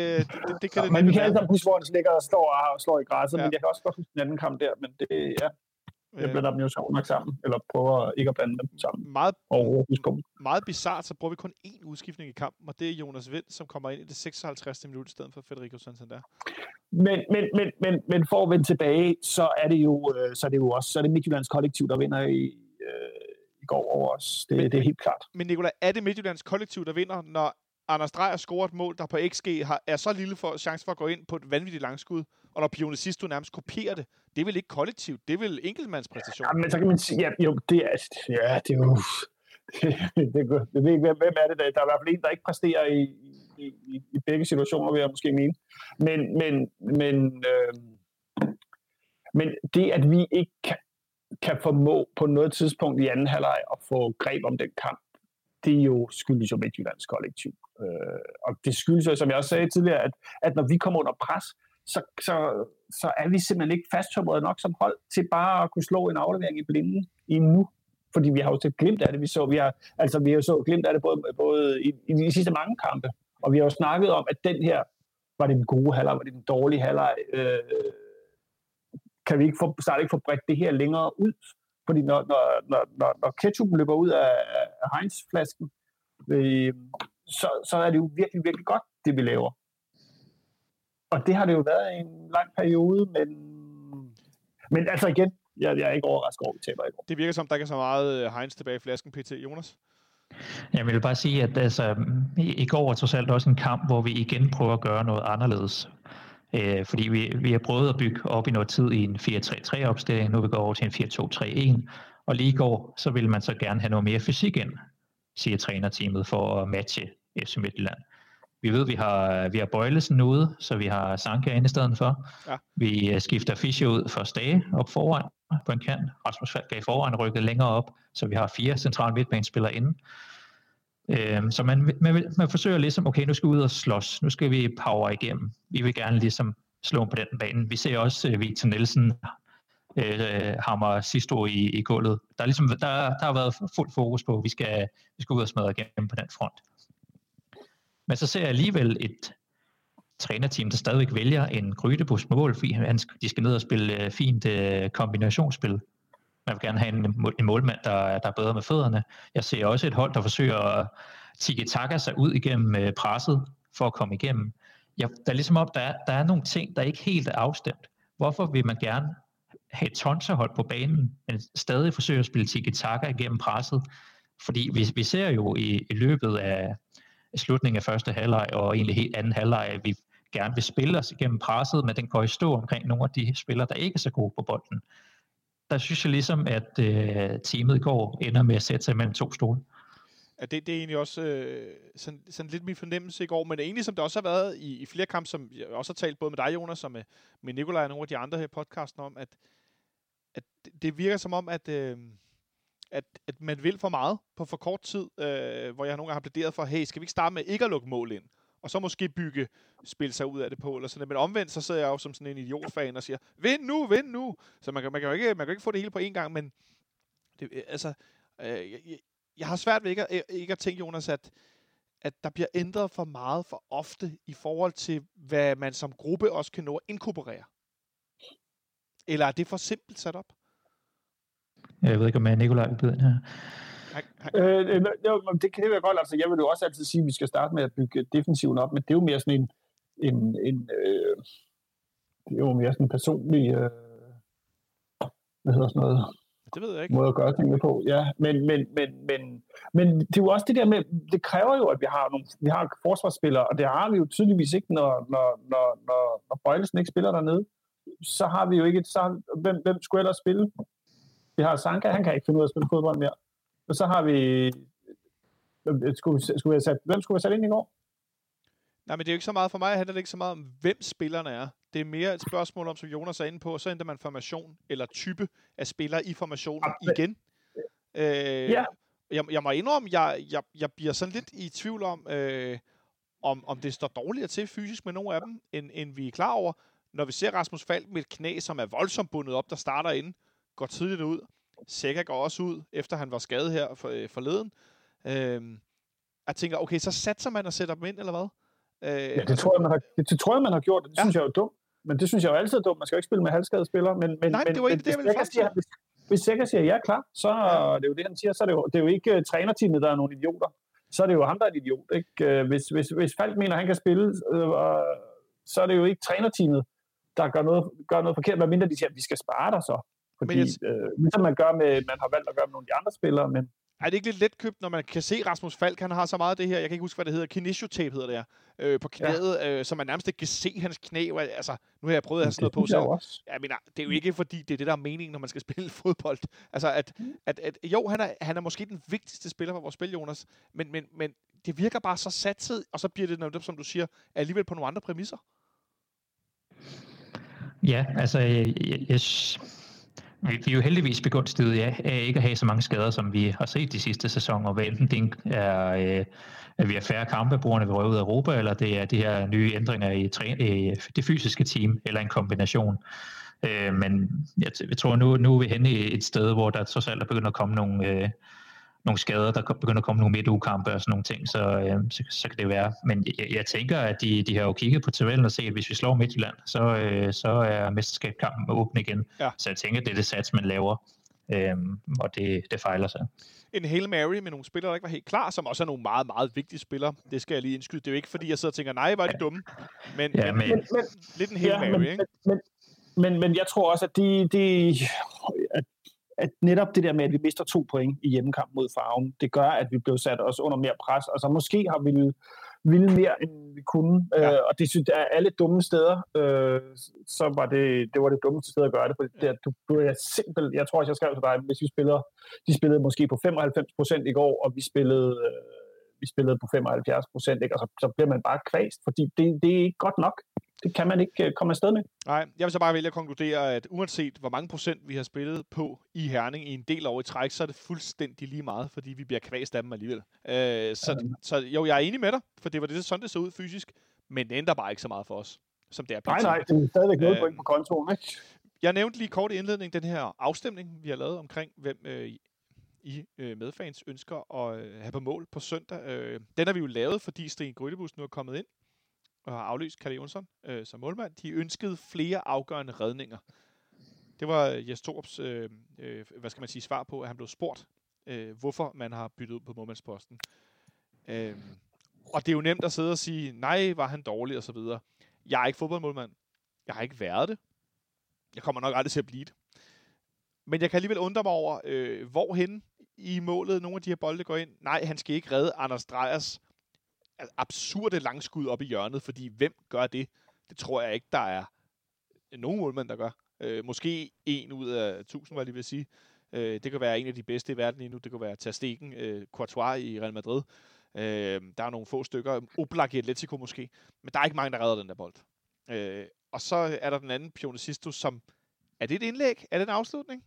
det, det, kan ja, det men vi kan alle sammen huske, hvor han ligger og slår, og slår i græsset, ja. men jeg kan også godt huske den anden kamp der, men det, ja, jeg blander dem jo sjovt nok sammen, eller prøver ikke at blande dem sammen. Meget, meget bizart, så bruger vi kun én udskiftning i kampen, og det er Jonas Vind, som kommer ind i det 56. minut i stedet for Federico Santander. Men, men, men, men, men for at vende tilbage, så er det jo, øh, så er det jo også så er det Midtjyllands kollektiv, der vinder i, øh, i går over os. Det, men, det er helt klart. Men Nicolai, er det Midtjyllands kollektiv, der vinder, når Anders Dreyer scorer et mål, der på XG har, er så lille for chance for at gå ind på et vanvittigt langskud, og når Pione Sisto nærmest kopierer det, det er vel ikke kollektivt, det er vel enkeltmandspræstation. Ja, men så kan man sige, ja, jo, det er, ja, det er jo, det, det, det, det, hvem er det, der, der er i hvert fald en, der ikke præsterer i, i, i, i begge situationer, vil jeg måske mene. Men, men, men, øh, men det, at vi ikke kan, kan formå på noget tidspunkt i anden halvleg at få greb om den kamp, det er jo skyldes jo Midtjyllands kollektiv. Øh, og det skyldes jo, som jeg også sagde tidligere, at, at når vi kommer under pres, så, så, så er vi simpelthen ikke fasttømret nok som hold til bare at kunne slå en aflevering i blinden endnu. nu. Fordi vi har jo set glimt af det. Vi, så, vi, har, altså, vi har jo så glimt af det både, både i, i de sidste mange kampe. Og vi har jo snakket om, at den her, var det den gode halvleg, var det den dårlige halvleg, øh, kan vi ikke få, snart ikke få bredt det her længere ud? Fordi når, når, når, når, når ketchupen løber ud af, af Heinz-flasken, øh, så, så er det jo virkelig, virkelig godt, det vi laver. Og det har det jo været en lang periode, men, men altså igen, jeg, jeg er ikke overrasket over, at vi taber i går. Det virker som, der ikke er så meget øh, Heinz tilbage i flasken, PT. Jonas? Jeg vil bare sige, at altså, i, går var trods alt også en kamp, hvor vi igen prøver at gøre noget anderledes. Øh, fordi vi, vi har prøvet at bygge op i noget tid i en 4-3-3 opstilling, nu vi går over til en 4-2-3-1, og lige i går, så ville man så gerne have noget mere fysik ind, siger trænerteamet, for at matche FC Midtjylland. Vi ved, vi har, vi har Bøjlesen ude, så vi har Sanka inde i stedet for. Ja. Vi øh, skifter Fischer ud for Stage op foran på en kant. Rasmus Falk i foran rykket længere op, så vi har fire centrale midtbanespillere inde. Øhm, så man, man, man forsøger ligesom, okay, nu skal vi ud og slås, nu skal vi power igennem. Vi vil gerne ligesom slå på den bane. Vi ser også uh, Victor Nielsen øh, hammer sidste år i, i gulvet. Der, er ligesom, der, der har været fuld fokus på, at vi skal, vi skal ud og smadre igennem på den front. Men så ser jeg alligevel et trænerteam, der stadigvæk vælger en Grydebus mål, fordi han, de skal ned og spille øh, fint øh, kombinationsspil. Man vil gerne have en, en målmand, der, der er bedre med fødderne. Jeg ser også et hold, der forsøger at tiki-taka sig ud igennem øh, presset for at komme igennem. Jeg, der er ligesom op, der er, der er nogle ting, der ikke helt er afstemt. Hvorfor vil man gerne have et tonsehold på banen, men stadig forsøge at spille tiki-taka igennem presset? Fordi vi, vi ser jo i, i løbet af, slutningen af første halvleg og egentlig helt anden halvleg, at vi gerne vil spille os igennem presset, men den går i stå omkring nogle af de spillere, der ikke er så gode på bolden. Der synes jeg ligesom, at øh, teamet i går ender med at sætte sig mellem to stole. Ja, det, det er egentlig også øh, sådan, sådan lidt min fornemmelse i går, men egentlig som det også har været i, i flere kampe, som jeg også har talt både med dig, Jonas, og med, med Nikolaj og nogle af de andre her podcasten om, at, det virker som om, at, øh, at, at man vil for meget på for kort tid, øh, hvor jeg nogle gange har plæderet for, hey, skal vi ikke starte med ikke at lukke mål ind? Og så måske bygge, spille sig ud af det på, eller sådan Men omvendt, så sidder jeg jo som sådan en idiotfan og siger, vind nu, vind nu! Så man kan, man kan jo ikke, man kan ikke få det hele på én gang, men det, øh, altså, øh, jeg, jeg har svært ved ikke at, øh, ikke at tænke, Jonas, at, at der bliver ændret for meget for ofte i forhold til, hvad man som gruppe også kan nå at inkorporere. Eller er det for simpelt sat op? Jeg ved ikke, om jeg Nikolaj vil byde ind her. Øh, øh jo, det kan det være godt. Altså, jeg vil jo også altid sige, at vi skal starte med at bygge defensiven op, men det er jo mere sådan en, en, en øh, det er jo mere sådan en personlig, øh, hvad hedder sådan noget, det ved jeg ikke. måde at gøre tingene på. Ja, men, men, men, men, men det er jo også det der med, det kræver jo, at vi har nogle, vi har forsvarsspillere, og det har vi jo tydeligvis ikke, når, når, når, når, når Bøjlesen ikke spiller dernede. Så har vi jo ikke, så, hvem, hvem skulle ellers spille? Vi har Sanka, han kan ikke finde ud af at spille fodbold mere. Og så har vi... Skulle, skulle vi sat, hvem skulle vi sat ind i går? Nej, men det er jo ikke så meget for mig, handler det ikke så meget om, hvem spillerne er. Det er mere et spørgsmål om, som Jonas er inde på, så ændrer man formation eller type af spillere i formationen ja, igen. Øh, ja. Jeg, jeg må indrømme, jeg, jeg, jeg bliver sådan lidt i tvivl om, øh, om, om det står dårligere til fysisk med nogle af dem, end, end vi er klar over. Når vi ser Rasmus Falk med et knæ, som er voldsomt bundet op, der starter ind, går tidligt ud. Sækker går også ud, efter han var skadet her for, øh, forleden. Øh, jeg tænker, okay, så satser man at sætte dem ind, eller hvad? Øh, ja, det, tror jeg, man har, det, det tror jeg, man har gjort. Det ja. synes jeg er jo dumt. Men det synes jeg jo altid er dumt. Man skal jo ikke spille med halvskadede spillere. Men, men, Nej, men, det var ikke men, det, jeg ville hvis, siger, hvis, hvis Sækker siger, ja, klar, så ja. det er jo det, han siger. Så er det jo, det er jo ikke uh, trænerteamet, der er nogle idioter. Så er det jo ham, der er en idiot. Ikke? Uh, hvis, hvis, hvis Falk mener, han kan spille, uh, så er det jo ikke trænerteamet, der gør noget, gør noget forkert, medmindre mindre de siger, at vi skal spare dig så. Fordi, men jeg... øh, ligesom man gør med, man har valgt at gøre med nogle af de andre spillere, men er det ikke lidt letkøbt, når man kan se Rasmus Falk, han har så meget af det her, jeg kan ikke huske, hvad det hedder, kinesiotape hedder det her, øh, på knæet, ja. øh, så man nærmest ikke kan se hans knæ. Altså, nu har jeg prøvet at have sådan noget på, så jeg mener, det er jo ikke fordi, det er det, der er meningen, når man skal spille fodbold. Altså, at, at, at jo, han er, han er måske den vigtigste spiller for vores spil, Jonas, men, men, men det virker bare så satset, og så bliver det, noget, som du siger, alligevel på nogle andre præmisser. Ja, altså, jeg, jeg, vi, vi er jo heldigvis begunstiget ja, af ikke at have så mange skader, som vi har set de sidste sæsoner. Hvad enten det er, øh, at vi har færre kampe, brugerne vil røve ud af Europa, eller det er de her nye ændringer i, træ, i det fysiske team, eller en kombination. Øh, men jeg, jeg tror, nu, nu er vi henne i et sted, hvor der trods alt er begyndt at komme nogle, øh, nogle skader, der begynder at komme nogle midtugekampe og sådan nogle ting, så, øh, så, så kan det være. Men jeg, jeg tænker, at de, de har jo kigget på tabellen og set, at hvis vi slår Midtjylland, så, øh, så er mesterskabskampen åben igen. Ja. Så jeg tænker, at det er det sats, man laver, øh, og det, det fejler sig. En Hail Mary med nogle spillere, der ikke var helt klar, som også er nogle meget, meget vigtige spillere. Det skal jeg lige indskyde. Det er jo ikke, fordi jeg sidder og tænker, nej, var de dumme. Men, ja, men, men, men lidt en Hail ja, Mary, men, ikke? Men, men, men jeg tror også, at, de, de, at netop det der med, at vi mister to point i hjemmekamp mod Farven, det gør, at vi blev sat os under mere pres. Altså måske har vi ville mere, end vi kunne. Ja. Øh, og det synes jeg, alle dumme steder, øh, så var det, det var det dummeste sted at gøre det. Det, du, du er simpel, jeg tror også, jeg skrev til dig, hvis vi spiller, de spillede måske på 95 procent i går, og vi spillede, øh, vi spillede på 75 procent, så, så bliver man bare kvæst, fordi det, det er ikke godt nok det kan man ikke øh, komme afsted med. Nej, jeg vil så bare vælge at konkludere, at uanset hvor mange procent vi har spillet på i Herning i en del år i træk, så er det fuldstændig lige meget, fordi vi bliver kvæst af dem alligevel. Øh, så, ja. så jo, jeg er enig med dig, for det var det, sådan det så ud fysisk, men det ændrer bare ikke så meget for os, som det er. Nej, nej, det er stadigvæk noget øh, point på kontoen, ikke? Jeg nævnte lige kort i indledning den her afstemning, vi har lavet omkring, hvem øh, I øh, medfans ønsker at øh, have på mål på søndag. Øh, den har vi jo lavet, fordi Sten Grydebus nu er kommet ind og har aflyst Kalle Jonsson øh, som målmand. De ønskede flere afgørende redninger. Det var øh, Jes Torps, øh, øh, hvad skal man sige, svar på, at han blev spurgt, øh, hvorfor man har byttet ud på målmandsposten. Øh, og det er jo nemt at sidde og sige, nej, var han dårlig og så videre. Jeg er ikke fodboldmålmand. Jeg har ikke været det. Jeg kommer nok aldrig til at blive det. Men jeg kan alligevel undre mig over, øh, hvorhen i målet nogle af de her bolde går ind. Nej, han skal ikke redde Anders Drejers absurde langskud op i hjørnet, fordi hvem gør det? Det tror jeg ikke, der er nogen målmand, der gør. Øh, måske en ud af tusind, hvad jeg lige vil sige. Øh, det kan være en af de bedste i verden lige nu. Det kan være Ter Stegen, øh, Courtois i Real Madrid. Øh, der er nogle få stykker. Oblak i Atletico måske. Men der er ikke mange, der redder den der bold. Øh, og så er der den anden Pionicisto, som... Er det et indlæg? Er det en afslutning?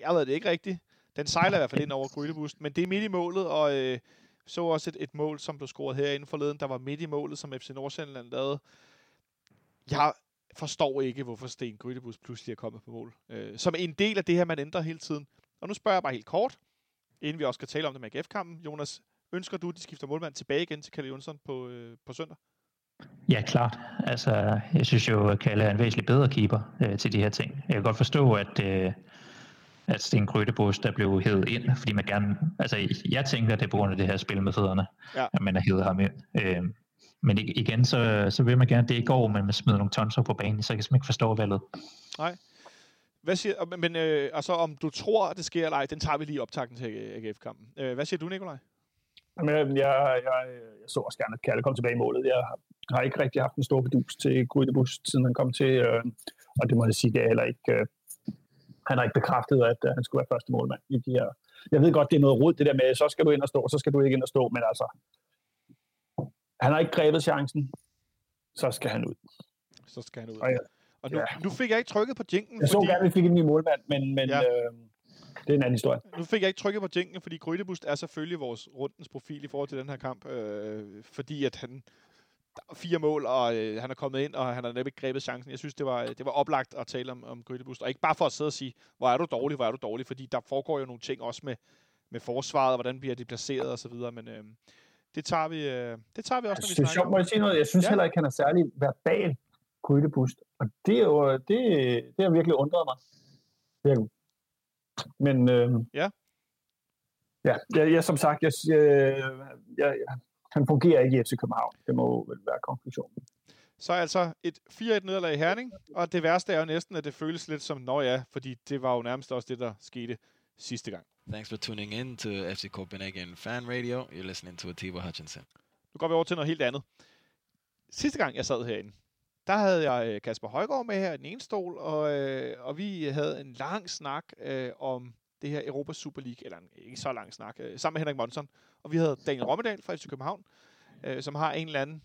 Jeg ved det ikke rigtigt. Den sejler i hvert fald ind over Grydebust, men det er midt i målet, og øh, så også et, et mål, som blev scoret herinde forleden, der var midt i målet, som FC Nordsjælland lavede. Jeg forstår ikke, hvorfor Sten Grydebus pludselig er kommet på mål. Øh, som en del af det her, man ændrer hele tiden. Og nu spørger jeg bare helt kort, inden vi også skal tale om det med AGF-kampen. Jonas, ønsker du, at de skifter målmand tilbage igen til Kalle Jonsson på, øh, på søndag? Ja, klart. Altså, jeg synes jo, at Kalle er en væsentlig bedre keeper øh, til de her ting. Jeg kan godt forstå, at, øh, at Sten Grøtebos, der blev hævet ind, fordi man gerne, altså jeg tænker, at det er på grund af det her spil med fødderne, ja. at man har hævet ham ind. Øh, men igen, så, så vil man gerne, det i går, men man smider nogle tonser på banen, så jeg kan simpelthen ikke forstå valget. Nej. Hvad siger, men øh, altså, om du tror, at det sker eller ej, den tager vi lige optakten til AGF-kampen. Øh, hvad siger du, Nikolaj? Jamen, jeg, jeg, jeg, jeg så også gerne, at Kalle kom tilbage i målet. Jeg har ikke rigtig haft en stor bedus til Grydebus, siden han kom til, øh, og det må jeg sige, det er heller ikke øh, han har ikke bekræftet, at uh, han skulle være første målmand i de her. Jeg ved godt, det er noget rod, det der med, så skal du ind og stå, så skal du ikke ind og stå, men altså, han har ikke grebet chancen, så skal han ud. Så skal han ud. Og, ja, og nu, ja. nu fik jeg ikke trykket på jinken. Jeg fordi... så gerne, at vi fik en ny målmand, men, men ja. øh, det er en anden historie. Nu fik jeg ikke trykket på jinken, fordi Grydebust er selvfølgelig vores rundens profil i forhold til den her kamp, øh, fordi at han fire mål, og øh, han er kommet ind, og han har næppe grebet chancen. Jeg synes, det var, det var oplagt at tale om, om Grydebust. Og ikke bare for at sidde og sige, hvor er du dårlig, hvor er du dårlig, fordi der foregår jo nogle ting også med, med forsvaret, og hvordan bliver de placeret og så videre, men øh, det, tager vi, øh, det tager vi også, når vi snakker sjovt, må jeg sige noget? Jeg synes ja. heller ikke, han er særlig verbal, Grydebust. Og det er jo, det, det har virkelig undret mig. Men øh, ja. Ja, jeg, jeg, som sagt, jeg, jeg, jeg, han fungerer ikke i FC København. Det må vel være konklusionen. Så altså et 4-1 nederlag i Herning, og det værste er jo næsten, at det føles lidt som, nå ja, fordi det var jo nærmest også det, der skete sidste gang. Thanks for tuning in to FC Copenhagen Fan Radio. You're listening to Atiba Hutchinson. Nu går vi over til noget helt andet. Sidste gang, jeg sad herinde, der havde jeg øh, Kasper Højgaard med her i den ene stol, og, øh, og vi havde en lang snak øh, om det her Europa Super League, eller en, ikke så lang snak, øh, sammen med Henrik Monson. Og vi havde Daniel Rommedal fra FC København, øh, som har en eller anden,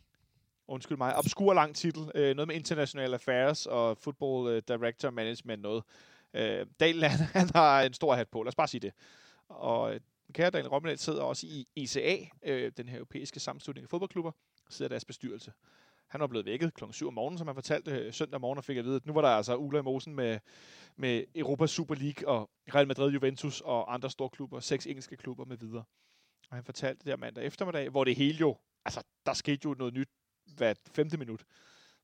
undskyld mig, obskur lang titel, øh, noget med International Affairs og Football øh, Director Management noget. Øh, Daniel, han, han har en stor hat på, lad os bare sige det. Og øh, kære Daniel Rommedal sidder også i ECA, øh, den her europæiske sammenslutning af fodboldklubber, sidder deres bestyrelse. Han var blevet vækket kl. 7 om morgenen, som han fortalte øh, søndag morgen, og fik at vide, at nu var der altså Ula i Mosen med, med Europa Super League og Real Madrid, Juventus og andre store klubber, seks engelske klubber med videre. Og han fortalte det der mandag eftermiddag, hvor det hele jo, altså der skete jo noget nyt hvert femte minut.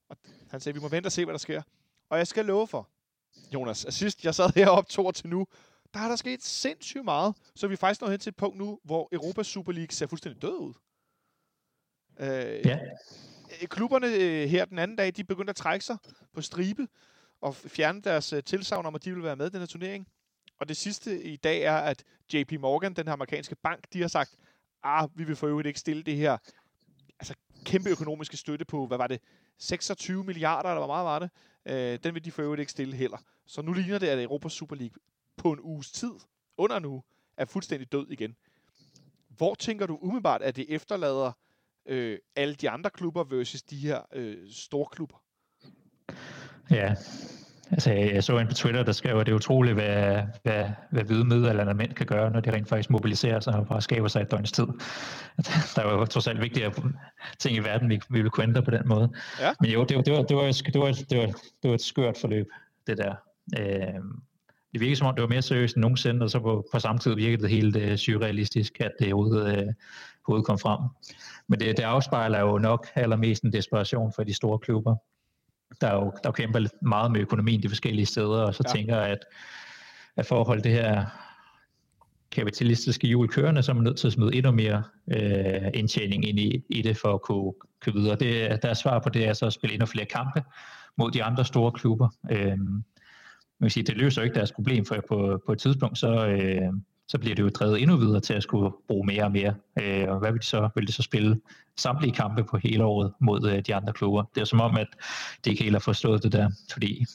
Og han sagde, vi må vente og se, hvad der sker. Og jeg skal love for, Jonas, at sidst jeg sad heroppe to år til nu, der har der sket sindssygt meget, så vi er faktisk nået hen til et punkt nu, hvor Europa Super League ser fuldstændig død ud. Øh, ja. Øh, klubberne øh, her den anden dag, de begyndte at trække sig på stribe og fjerne deres øh, tilsavn om, at de vil være med i den her turnering. Og det sidste i dag er, at JP Morgan, den her amerikanske bank, de har sagt, ah, vi vil for øvrigt ikke stille det her altså, kæmpe økonomiske støtte på, hvad var det, 26 milliarder, eller hvor meget var det? Øh, den vil de for øvrigt ikke stille heller. Så nu ligner det, at Europas Super League på en uges tid, under nu, er fuldstændig død igen. Hvor tænker du umiddelbart, at det efterlader øh, alle de andre klubber versus de her øh, store klubber? Ja, altså jeg så en på Twitter, der skrev, at det er utroligt, hvad, hvad, hvad hvide middelalderne mænd kan gøre, når de rent faktisk mobiliserer sig og bare skaber sig et døgns tid. Der er jo trods alt vigtige ting i verden, vi, vi vil kunne ændre på den måde. Ja. Men jo, det var, det, var, det, var, det, var, det, var, det var et skørt forløb, det der. Øh, det virkede som om, det var mere seriøst end nogensinde, og så på, på samme tid virkede det helt uh, surrealistisk, at det overhovedet, uh, overhovedet kom frem. Men det, det afspejler jo nok allermest en desperation for de store klubber, der jo, der kæmper lidt meget med økonomien de forskellige steder, og så ja. tænker at, at for at holde det her kapitalistiske hjul kørende, så er man nødt til at smide endnu mere øh, indtjening ind i, i det for at kunne køre videre. Det, der er svar på det er så at spille endnu flere kampe mod de andre store klubber. Øh, man kan sige, det løser jo ikke deres problem, for på, på et tidspunkt, så, øh, så bliver det jo drevet endnu videre til at skulle bruge mere og mere. Øh, og hvad vil de så? Vil de så spille samtlige kampe på hele året mod øh, de andre klubber? Det er som om, at de ikke helt har forstået det der, fordi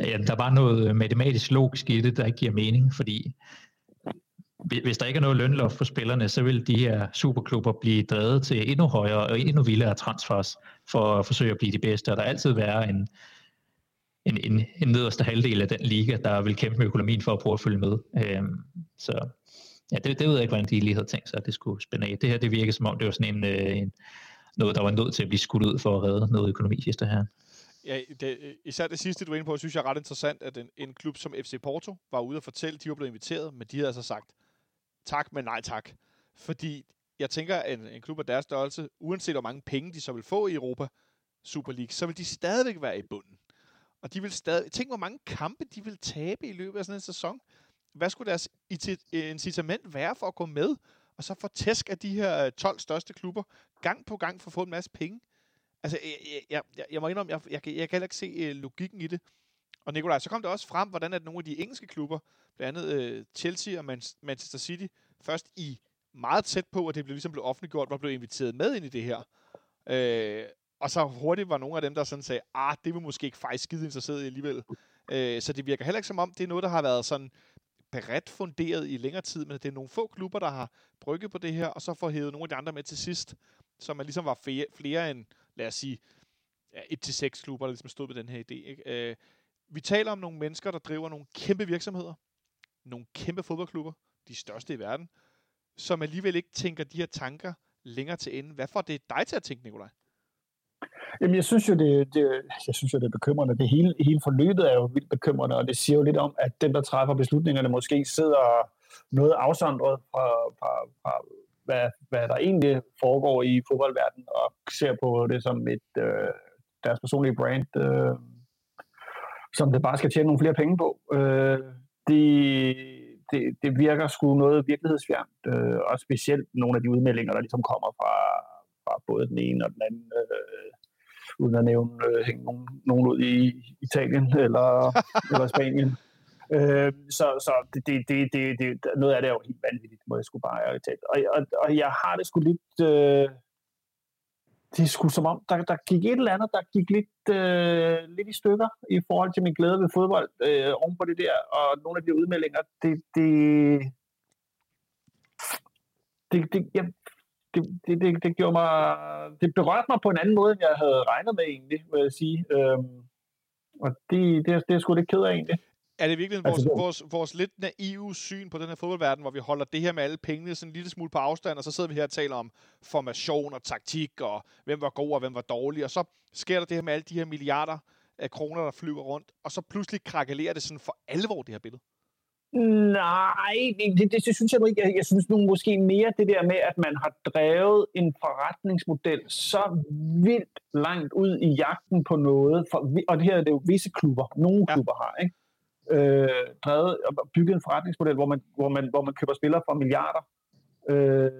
ja, der var noget matematisk logisk i det, der ikke giver mening, fordi hvis der ikke er noget lønloft for spillerne, så vil de her superklubber blive drevet til endnu højere og endnu vildere transfers for at forsøge at blive de bedste, og der altid være en, en, en, en nederste halvdel af den liga, der vil kæmpe med økonomien for at prøve at følge med. Øhm, så ja, det, det ved jeg ikke, hvordan de lige havde tænkt sig, at det skulle spænde af. Det her, det virker som om, det var sådan en, øh, en noget, der var nødt til at blive skudt ud for at redde noget økonomi sidste her. Ja, det, især det sidste, du er inde på, synes jeg er ret interessant, at en, en klub som FC Porto var ude og fortælle, at de var blevet inviteret, men de havde altså sagt tak, men nej tak. Fordi jeg tænker, at en, en klub af deres størrelse, uanset hvor mange penge de så vil få i Europa Super League, så vil de stadigvæk være i bunden. Og de vil stadig... Tænk, hvor mange kampe de vil tabe i løbet af sådan en sæson. Hvad skulle deres øh, incitament være for at gå med? Og så få tæsk af de her øh, 12 største klubber gang på gang for at få en masse penge. Altså, jeg, jeg, jeg, jeg må indrømme, jeg, jeg, jeg, jeg kan heller ikke se øh, logikken i det. Og Nikolaj, så kom det også frem, hvordan at nogle af de engelske klubber, blandt andet Chelsea og Man- Manchester City, først i meget tæt på, at det blev ligesom blev offentliggjort, var blevet inviteret med ind i det her. Uh, og så hurtigt var nogle af dem, der sådan sagde, ah, det vil måske ikke faktisk skide interesseret i alligevel. Øh, så det virker heller ikke som om, det er noget, der har været sådan bredt funderet i længere tid, men det er nogle få klubber, der har brygget på det her, og så får hævet nogle af de andre med til sidst, så man ligesom var flere, flere end, lad os sige, ja, et til seks klubber, der ligesom stod med den her idé. Ikke? Øh, vi taler om nogle mennesker, der driver nogle kæmpe virksomheder, nogle kæmpe fodboldklubber, de største i verden, som alligevel ikke tænker de her tanker længere til ende. Hvad får det dig til at tænke, Nikolaj? Jamen, jeg synes jo, det, det, jeg synes jo, det er bekymrende. Det hele, hele forløbet er jo vildt bekymrende, og det siger jo lidt om, at dem, der træffer beslutningerne, måske sidder noget afsondret fra, fra, fra hvad, hvad der egentlig foregår i fodboldverdenen, og ser på det som et øh, deres personlige brand, øh, som det bare skal tjene nogle flere penge på. Øh, det, det, det virker sgu noget virkelighedsfjernt, øh, og specielt nogle af de udmeldinger, der ligesom kommer fra, fra både den ene og den anden uden at nævne øh, hænge nogen, nogen ud i Italien eller, eller Spanien. Øh, så så det, det, det, det, det, noget af det er jo helt vanvittigt, må jeg sgu bare ærligt. Og, og, og jeg har det sgu lidt... Øh, det er sgu som om, der, der gik et eller andet, der gik lidt, øh, lidt i stykker i forhold til min glæde ved fodbold øh, oven på det der, og nogle af de udmeldinger, det, det, det, det, jeg, det, det, det, det gjorde mig, det berørte mig på en anden måde, end jeg havde regnet med egentlig, vil jeg sige. Øhm, og det, det, det er sgu lidt ked af egentlig. Er det virkelig vores, altså, vores, vores lidt naive syn på den her fodboldverden, hvor vi holder det her med alle pengene sådan en lille smule på afstand, og så sidder vi her og taler om formation og taktik, og hvem var god og hvem var dårlig, og så sker der det her med alle de her milliarder af kroner, der flyver rundt, og så pludselig krakelerer det sådan for alvor, det her billede. Nej, det, det, det synes jeg nu ikke. Jeg, jeg synes nu måske mere det der med, at man har drevet en forretningsmodel så vildt langt ud i jagten på noget, for, og det her det er jo visse klubber, nogle ja. klubber har, ikke? Øh, drevet og bygget en forretningsmodel, hvor man, hvor man, hvor man køber spillere for milliarder. Øh,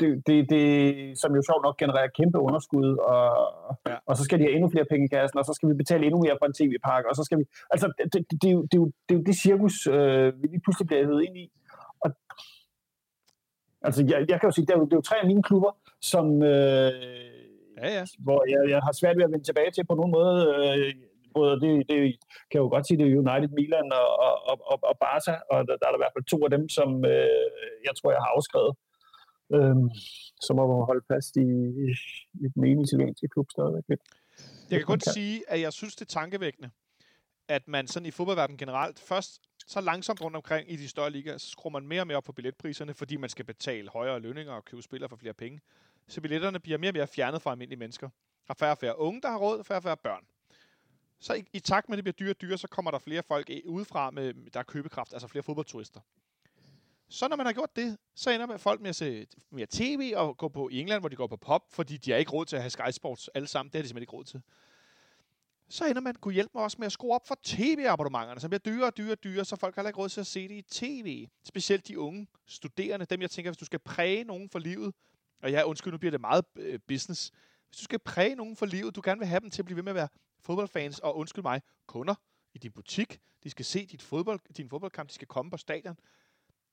det, det, det, som jo sjovt nok genererer kæmpe underskud, og, ja. og så skal de have endnu flere penge i kassen, og så skal vi betale endnu mere for en tv-pakke, og så skal vi... Altså, det, det, det, er, jo, det, er, jo, det er jo det cirkus, øh, vi lige pludselig bliver hævet ind i. Og, altså, jeg, jeg kan jo sige, det er jo, det er jo tre af mine klubber, som... Øh, ja, ja. Hvor jeg, jeg har svært ved at vende tilbage til på nogen måde. Øh, både, det, det kan jeg jo godt sige, det er United, Milan og, og, og, og Barca, og der, der er der i hvert fald to af dem, som øh, jeg tror, jeg har afskrevet. Øhm, så må man holde fast i, i, i den ene italienske klub stadigvæk. Jeg kan kun kan. sige, at jeg synes, det er tankevækkende, at man sådan i fodboldverdenen generelt først så langsomt rundt omkring i de større ligaer, så skruer man mere og mere op på billetpriserne, fordi man skal betale højere lønninger og købe spillere for flere penge. Så billetterne bliver mere og mere fjernet fra almindelige mennesker. Der er færre og færre unge, der har råd, og færre og færre børn. Så i, i takt med, at det bliver dyre og dyre, så kommer der flere folk udefra, med, der er købekraft, altså flere fodboldturister. Så når man har gjort det, så ender man folk med at se mere tv og gå på i England, hvor de går på pop, fordi de har ikke råd til at have Sky Sports alle sammen. Det har de simpelthen ikke råd til. Så ender man kunne hjælpe mig også med at skrue op for tv-abonnementerne, som bliver dyrere og dyrere og dyrere, så folk har ikke råd til at se det i tv. Specielt de unge studerende, dem jeg tænker, hvis du skal præge nogen for livet, og ja, undskyld, nu bliver det meget øh, business. Hvis du skal præge nogen for livet, du gerne vil have dem til at blive ved med at være fodboldfans, og undskyld mig, kunder i din butik, de skal se dit fodbold, din fodboldkamp, de skal komme på stadion,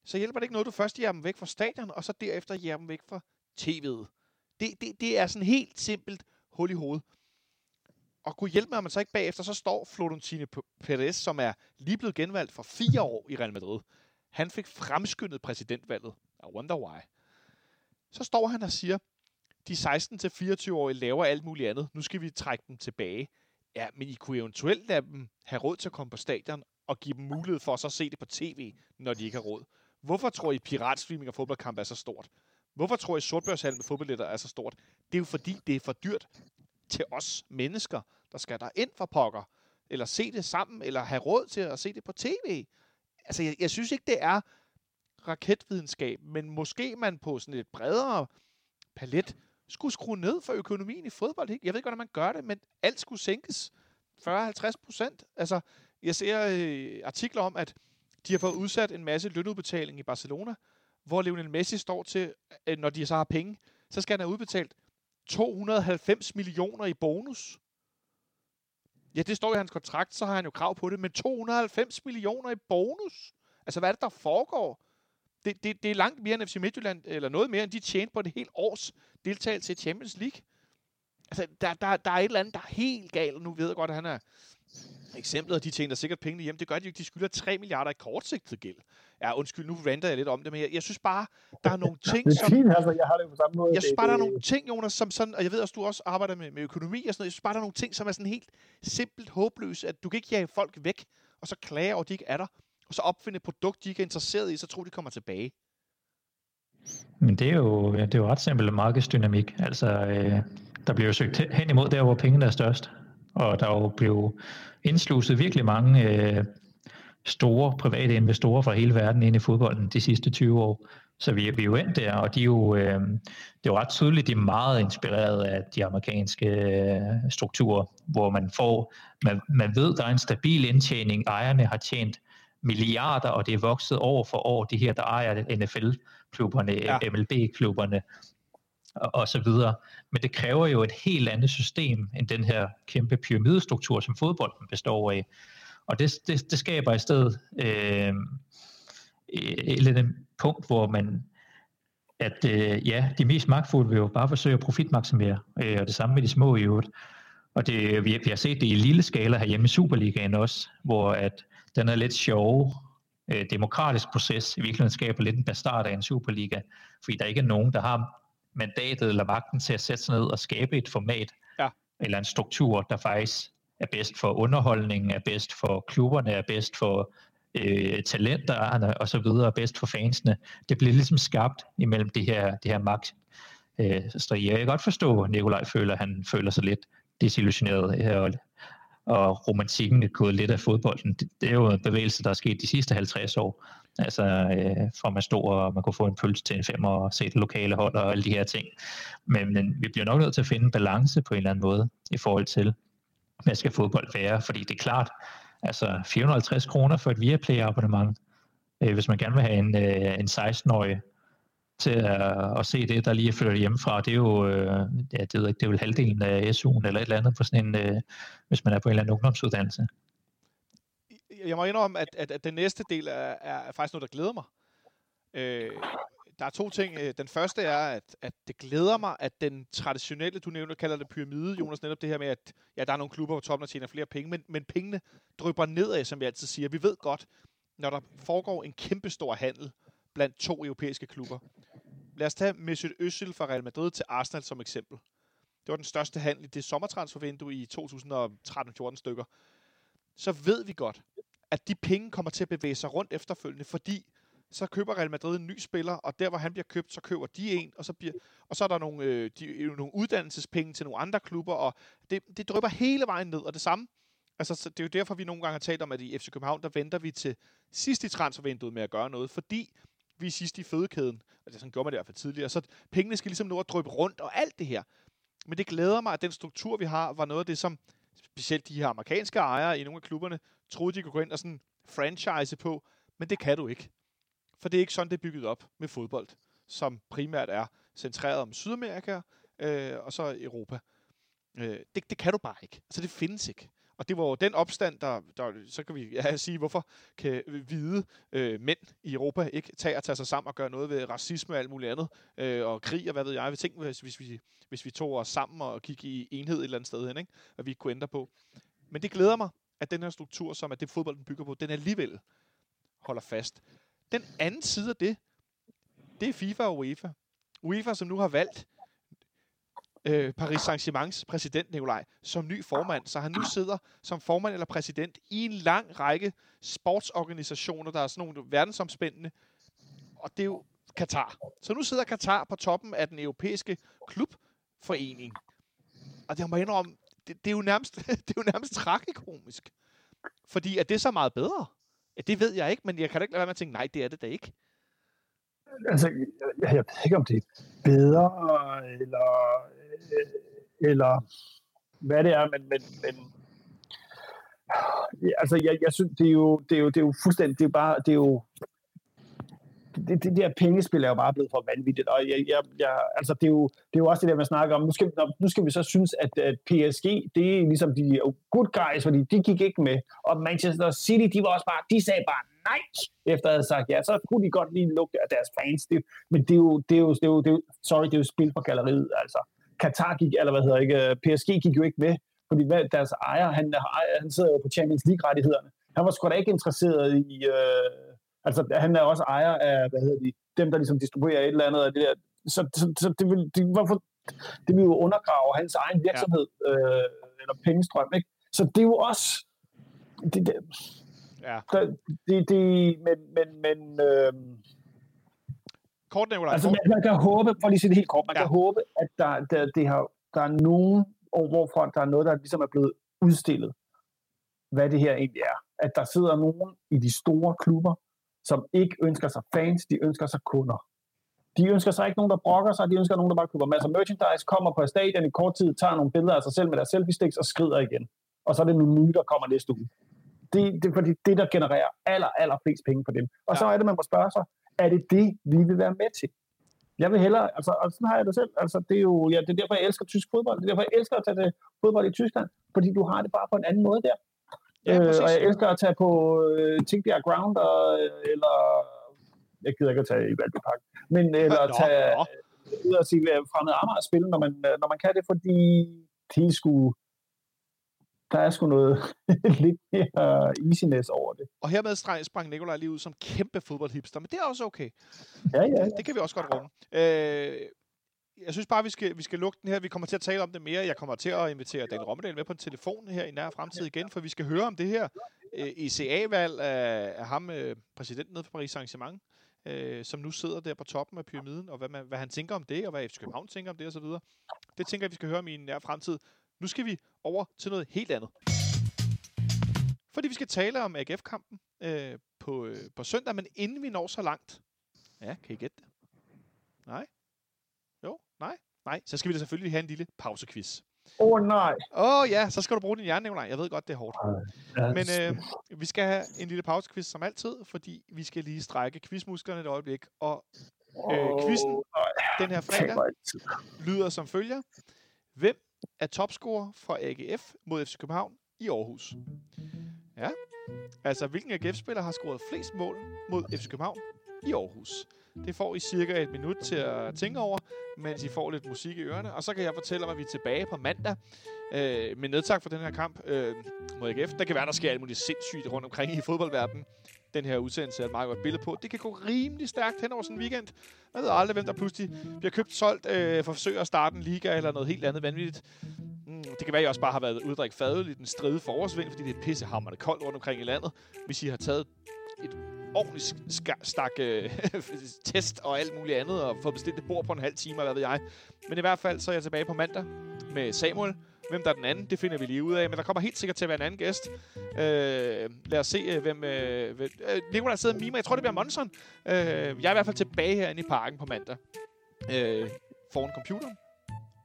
så hjælper det ikke noget, du først jager dem væk fra stadion, og så derefter jager dem væk fra tv'et. Det, det, det er sådan helt simpelt hul i hovedet. Og kunne hjælpe med, at man så ikke bagefter, så står Florentino Perez, som er lige blevet genvalgt for fire år i Real Madrid. Han fik fremskyndet præsidentvalget. I wonder why. Så står han og siger, de 16-24-årige laver alt muligt andet. Nu skal vi trække dem tilbage. Ja, men I kunne eventuelt lade dem have råd til at komme på stadion og give dem mulighed for at så se det på tv, når de ikke har råd. Hvorfor tror I, piratstreaming og fodboldkamp er så stort? Hvorfor tror I, sortbørshandel med fodboldletter er så stort? Det er jo fordi, det er for dyrt til os mennesker, der skal der ind for pokker, eller se det sammen, eller have råd til at se det på tv. Altså, jeg, jeg synes ikke, det er raketvidenskab, men måske man på sådan et bredere palet skulle skrue ned for økonomien i fodbold. Ikke? Jeg ved ikke, hvordan man gør det, men alt skulle sænkes 40-50 procent. Altså, jeg ser øh, artikler om, at de har fået udsat en masse lønudbetaling i Barcelona, hvor Lionel Messi står til, øh, når de så har penge, så skal han have udbetalt 290 millioner i bonus. Ja, det står i hans kontrakt, så har han jo krav på det, men 290 millioner i bonus? Altså, hvad er det, der foregår? Det, det, det er langt mere end FC Midtjylland, eller noget mere, end de tjente på det helt års deltagelse i Champions League. Altså, der, der, der er et eller andet, der er helt galt, nu ved jeg godt, at han er Eksemplet, og de tjener sikkert pengene hjem, det gør de ikke. De skylder 3 milliarder i kortsigtet gæld. Ja, undskyld, nu renter jeg lidt om det, men jeg, jeg synes bare, der er nogle ting, som... Det er fint, altså, jeg har det på samme måde. Jeg synes bare, der er nogle ting, Jonas, som sådan, og jeg ved også, du også arbejder med, med økonomi og sådan noget, jeg synes bare, der er nogle ting, som er sådan helt simpelt håbløse, at du kan ikke jage folk væk, og så klage over, at de ikke er der, og så opfinde et produkt, de ikke er interesseret i, så tror de kommer tilbage. Men det er jo, det er jo ret simpelt markedsdynamik. Altså, øh, der bliver jo søgt hen imod der, hvor pengene er størst. Og der jo blev indsluset virkelig mange øh, store private investorer fra hele verden ind i fodbolden de sidste 20 år. Så vi, vi er jo endt der, og de er jo, øh, det er jo ret tydeligt, de er meget inspireret af de amerikanske øh, strukturer, hvor man får, man, man ved, der er en stabil indtjening, ejerne har tjent milliarder, og det er vokset år for år, de her, der ejer NFL-klubberne, ja. MLB-klubberne og, og så videre. Men det kræver jo et helt andet system end den her kæmpe pyramidestruktur, som fodbolden består af. Og det, det, det skaber i stedet øh, et, et punkt, hvor man at øh, ja, de mest magtfulde vil jo bare forsøge at profitmaksimere, øh, og det samme med de små i øvrigt. Og det, vi, vi har set det i lille skala herhjemme i Superligaen også, hvor at den er lidt sjov, øh, demokratisk proces i virkeligheden skaber lidt en bastard af en Superliga, fordi der ikke er nogen, der har mandatet eller magten til at sætte sig ned og skabe et format, ja. eller en struktur, der faktisk er bedst for underholdningen, er bedst for klubberne, er bedst for øh, talenterne og så videre, er bedst for fansene. Det bliver ligesom skabt imellem det her, det her magt. Øh, så jeg kan godt forstå, at Nikolaj føler, han føler sig lidt desillusioneret her, og, og romantikken er gået lidt af fodbolden. Det, det er jo en bevægelse, der er sket de sidste 50 år. Altså øh, fra man stod og man kunne få en pølse til en femmer og se det lokale hold og alle de her ting. Men, men vi bliver nok nødt til at finde en balance på en eller anden måde i forhold til, hvad skal fodbold være? Fordi det er klart, altså 450 kroner for et Viaplay abonnement, øh, hvis man gerne vil have en, øh, en 16-årig til at, at se det, der lige er flyttet hjemmefra. Det er jo, øh, ja, det, ved ikke, det er vel halvdelen af SU'en eller et eller andet på sådan en, øh, hvis man er på en eller anden ungdomsuddannelse. Jeg må indrømme, at, at, at den næste del er, er faktisk noget, der glæder mig. Øh, der er to ting. Øh, den første er, at, at det glæder mig, at den traditionelle, du nævner, kalder det pyramide, Jonas, netop det her med, at ja, der er nogle klubber på toppen, der tjener flere penge, men, men pengene drypper nedad, som vi altid siger. Vi ved godt, når der foregår en kæmpestor handel blandt to europæiske klubber. Lad os tage Mesut Özil fra Real Madrid til Arsenal som eksempel. Det var den største handel i det sommertransfervindue i 2013-14 stykker. Så ved vi godt, at de penge kommer til at bevæge sig rundt efterfølgende, fordi så køber Real Madrid en ny spiller, og der hvor han bliver købt, så køber de en, og så, bliver, og så er der nogle, øh, de, øh, nogle uddannelsespenge til nogle andre klubber, og det, det drypper hele vejen ned, og det samme. Altså, det er jo derfor, vi nogle gange har talt om, at i FC København, der venter vi til sidst i transfervinduet med at gøre noget, fordi vi er sidst i fødekæden. og det sådan gjorde man det i hvert fald tidligere. Så pengene skal ligesom nå at drøbe rundt, og alt det her. Men det glæder mig, at den struktur, vi har, var noget af det, som specielt de her amerikanske ejere i nogle af klubberne, troede, de kunne gå ind og sådan franchise på, men det kan du ikke. For det er ikke sådan, det er bygget op med fodbold, som primært er centreret om Sydamerika øh, og så Europa. Øh, det, det kan du bare ikke. Altså, det findes ikke. Og det var jo den opstand, der, der så kan vi ja, sige, hvorfor kan hvide øh, mænd i Europa ikke tage og tage sig sammen og gøre noget ved racisme og alt muligt andet, øh, og krig og hvad ved jeg. Vi tænker, hvis, hvis, vi, hvis vi tog os sammen og kiggede i enhed et eller andet sted hen, ikke? at vi kunne ændre på. Men det glæder mig, at den her struktur, som er det fodbolden bygger på, den alligevel holder fast. Den anden side af det, det er FIFA og UEFA. UEFA, som nu har valgt øh, Paris Saint-Germains præsident, Nikolaj, som ny formand. Så han nu sidder som formand eller præsident i en lang række sportsorganisationer, der er sådan nogle verdensomspændende. Og det er jo Katar. Så nu sidder Katar på toppen af den europæiske klubforening. Og det må jeg indrømme, det, det, er jo nærmest, det er jo nærmest tragikomisk. Fordi er det så meget bedre? Ja, det ved jeg ikke, men jeg kan da ikke lade være med at tænke, nej, det er det da ikke. Altså, jeg, jeg ved ikke, om det er bedre, eller, øh, eller hvad det er, men, men, men altså, jeg, jeg synes, det er jo, det er jo, det er jo fuldstændig, det er bare, det er jo, det, det der pengespil er jo bare blevet for vanvittigt, og jeg, jeg, jeg, altså det, er jo, det er jo også det der, man snakker om. Nu skal, nu skal vi så synes, at, at PSG, det er ligesom de good guys, fordi de gik ikke med, og Manchester City, de var også bare, de sagde bare nej, efter at have sagt ja, så kunne de godt lige lukke af deres fans. Det, men det er, jo, det, er jo, det, er jo, det er jo, sorry, det er jo spil for galleriet, altså. Qatar gik, eller hvad hedder ikke, øh, PSG gik jo ikke med, fordi deres ejer, han, han sidder jo på Champions League-rettighederne. Han var sgu da ikke interesseret i, øh, Altså, han er også ejer af, hvad hedder de, dem, der ligesom distribuerer et eller andet af det der. Så, så, så det, vil, det, hvorfor, det vil jo undergrave hans egen virksomhed, ja. øh, eller pengestrøm, ikke? Så det er jo også... Det, det, ja. det, det, men, men, men øh, Kort, Nicolaj. Altså, man, man kan håbe, for lige at sige det helt kort, man ja. kan håbe, at der, der, det har, der er nogen, hvorfra der er noget, der ligesom er blevet udstillet, hvad det her egentlig er. At der sidder nogen i de store klubber, som ikke ønsker sig fans, de ønsker sig kunder. De ønsker sig ikke nogen, der brokker sig, de ønsker nogen, der bare køber masser af merchandise, kommer på stadion i kort tid, tager nogle billeder af sig selv med deres selfie sticks og skrider igen. Og så er det nogle nye, der kommer næste uge. Det, det er fordi det, der genererer aller, aller flest penge på dem. Og ja. så er det, man må spørge sig, er det det, vi vil være med til? Jeg vil hellere, altså, og sådan har jeg det selv. Altså, det er jo, ja, det er derfor, jeg elsker tysk fodbold. Det er derfor, jeg elsker at tage til fodbold i Tyskland. Fordi du har det bare på en anden måde der. Ja, øh, præcis. og jeg elsker at tage på øh, Tingbjerg Ground, og, eller jeg gider ikke at tage i Valby Park, men eller Nå, tage nå. ud og øh, fremmed Amager spille, når man, øh, når man kan det, fordi de skulle der er sgu noget lidt mere easiness over det. Og hermed streg- sprang Nikolaj lige ud som kæmpe fodboldhipster, men det er også okay. Ja, ja, ja. Det kan vi også godt rumme. Øh, jeg synes bare, vi skal, vi skal lukke den her. Vi kommer til at tale om det mere. Jeg kommer til at invitere Daniel Rommedal med på en telefon her i nær fremtid igen, for vi skal høre om det her øh, ECA-valg af, af ham, øh, præsidenten nede for Paris Saint-Germain, øh, som nu sidder der på toppen af pyramiden, og hvad, man, hvad han tænker om det, og hvad FC København tænker om det osv. Det tænker jeg, vi skal høre om i en nær fremtid. Nu skal vi over til noget helt andet. Fordi vi skal tale om AGF-kampen øh, på, øh, på søndag, men inden vi når så langt... Ja, kan I gætte det? Nej? Nej? Nej? Så skal vi da selvfølgelig have en lille pausequiz. Åh oh, nej. Åh oh, ja, så skal du bruge din hjerne, Nikolaj. Jeg ved godt, det er hårdt. Ja, Men øh, vi skal have en lille pausequiz som altid, fordi vi skal lige strække quizmusklerne et øjeblik. Og øh, quizzen den her fredag lyder som følger. Hvem er topscorer for AGF mod FC København i Aarhus? Ja, altså hvilken AGF-spiller har scoret flest mål mod FC København i Aarhus? Det får I cirka et minut til at tænke over, mens I får lidt musik i ørerne. Og så kan jeg fortælle om, at vi er tilbage på mandag øh, med nedtak for den her kamp øh, mod AGF. Der kan være, der sker alt muligt sindssygt rundt omkring i fodboldverdenen. Den her udsendelse er et meget godt billede på. Det kan gå rimelig stærkt hen over sådan en weekend. Man ved aldrig, hvem der pludselig bliver købt, solgt øh, for at forsøge at starte en liga eller noget helt andet vanvittigt. Mm, det kan være, at I også bare har været uddrik fadet i den stride forårsvind, fordi det er pissehammerende koldt rundt omkring i landet. Hvis I har taget et ordentligt stak øh, test og alt muligt andet, og fået bestilt et bord på en halv time, og hvad ved jeg. Men i hvert fald, så er jeg tilbage på mandag med Samuel. Hvem der er den anden, det finder vi lige ud af. Men der kommer helt sikkert til at være en anden gæst. Øh, lad os se, øh, hvem... Øh, hvem øh, Nicolaj sidder og mimer. Jeg tror, det bliver Monson. Øh, jeg er i hvert fald tilbage herinde i parken på mandag. Øh, foran computeren.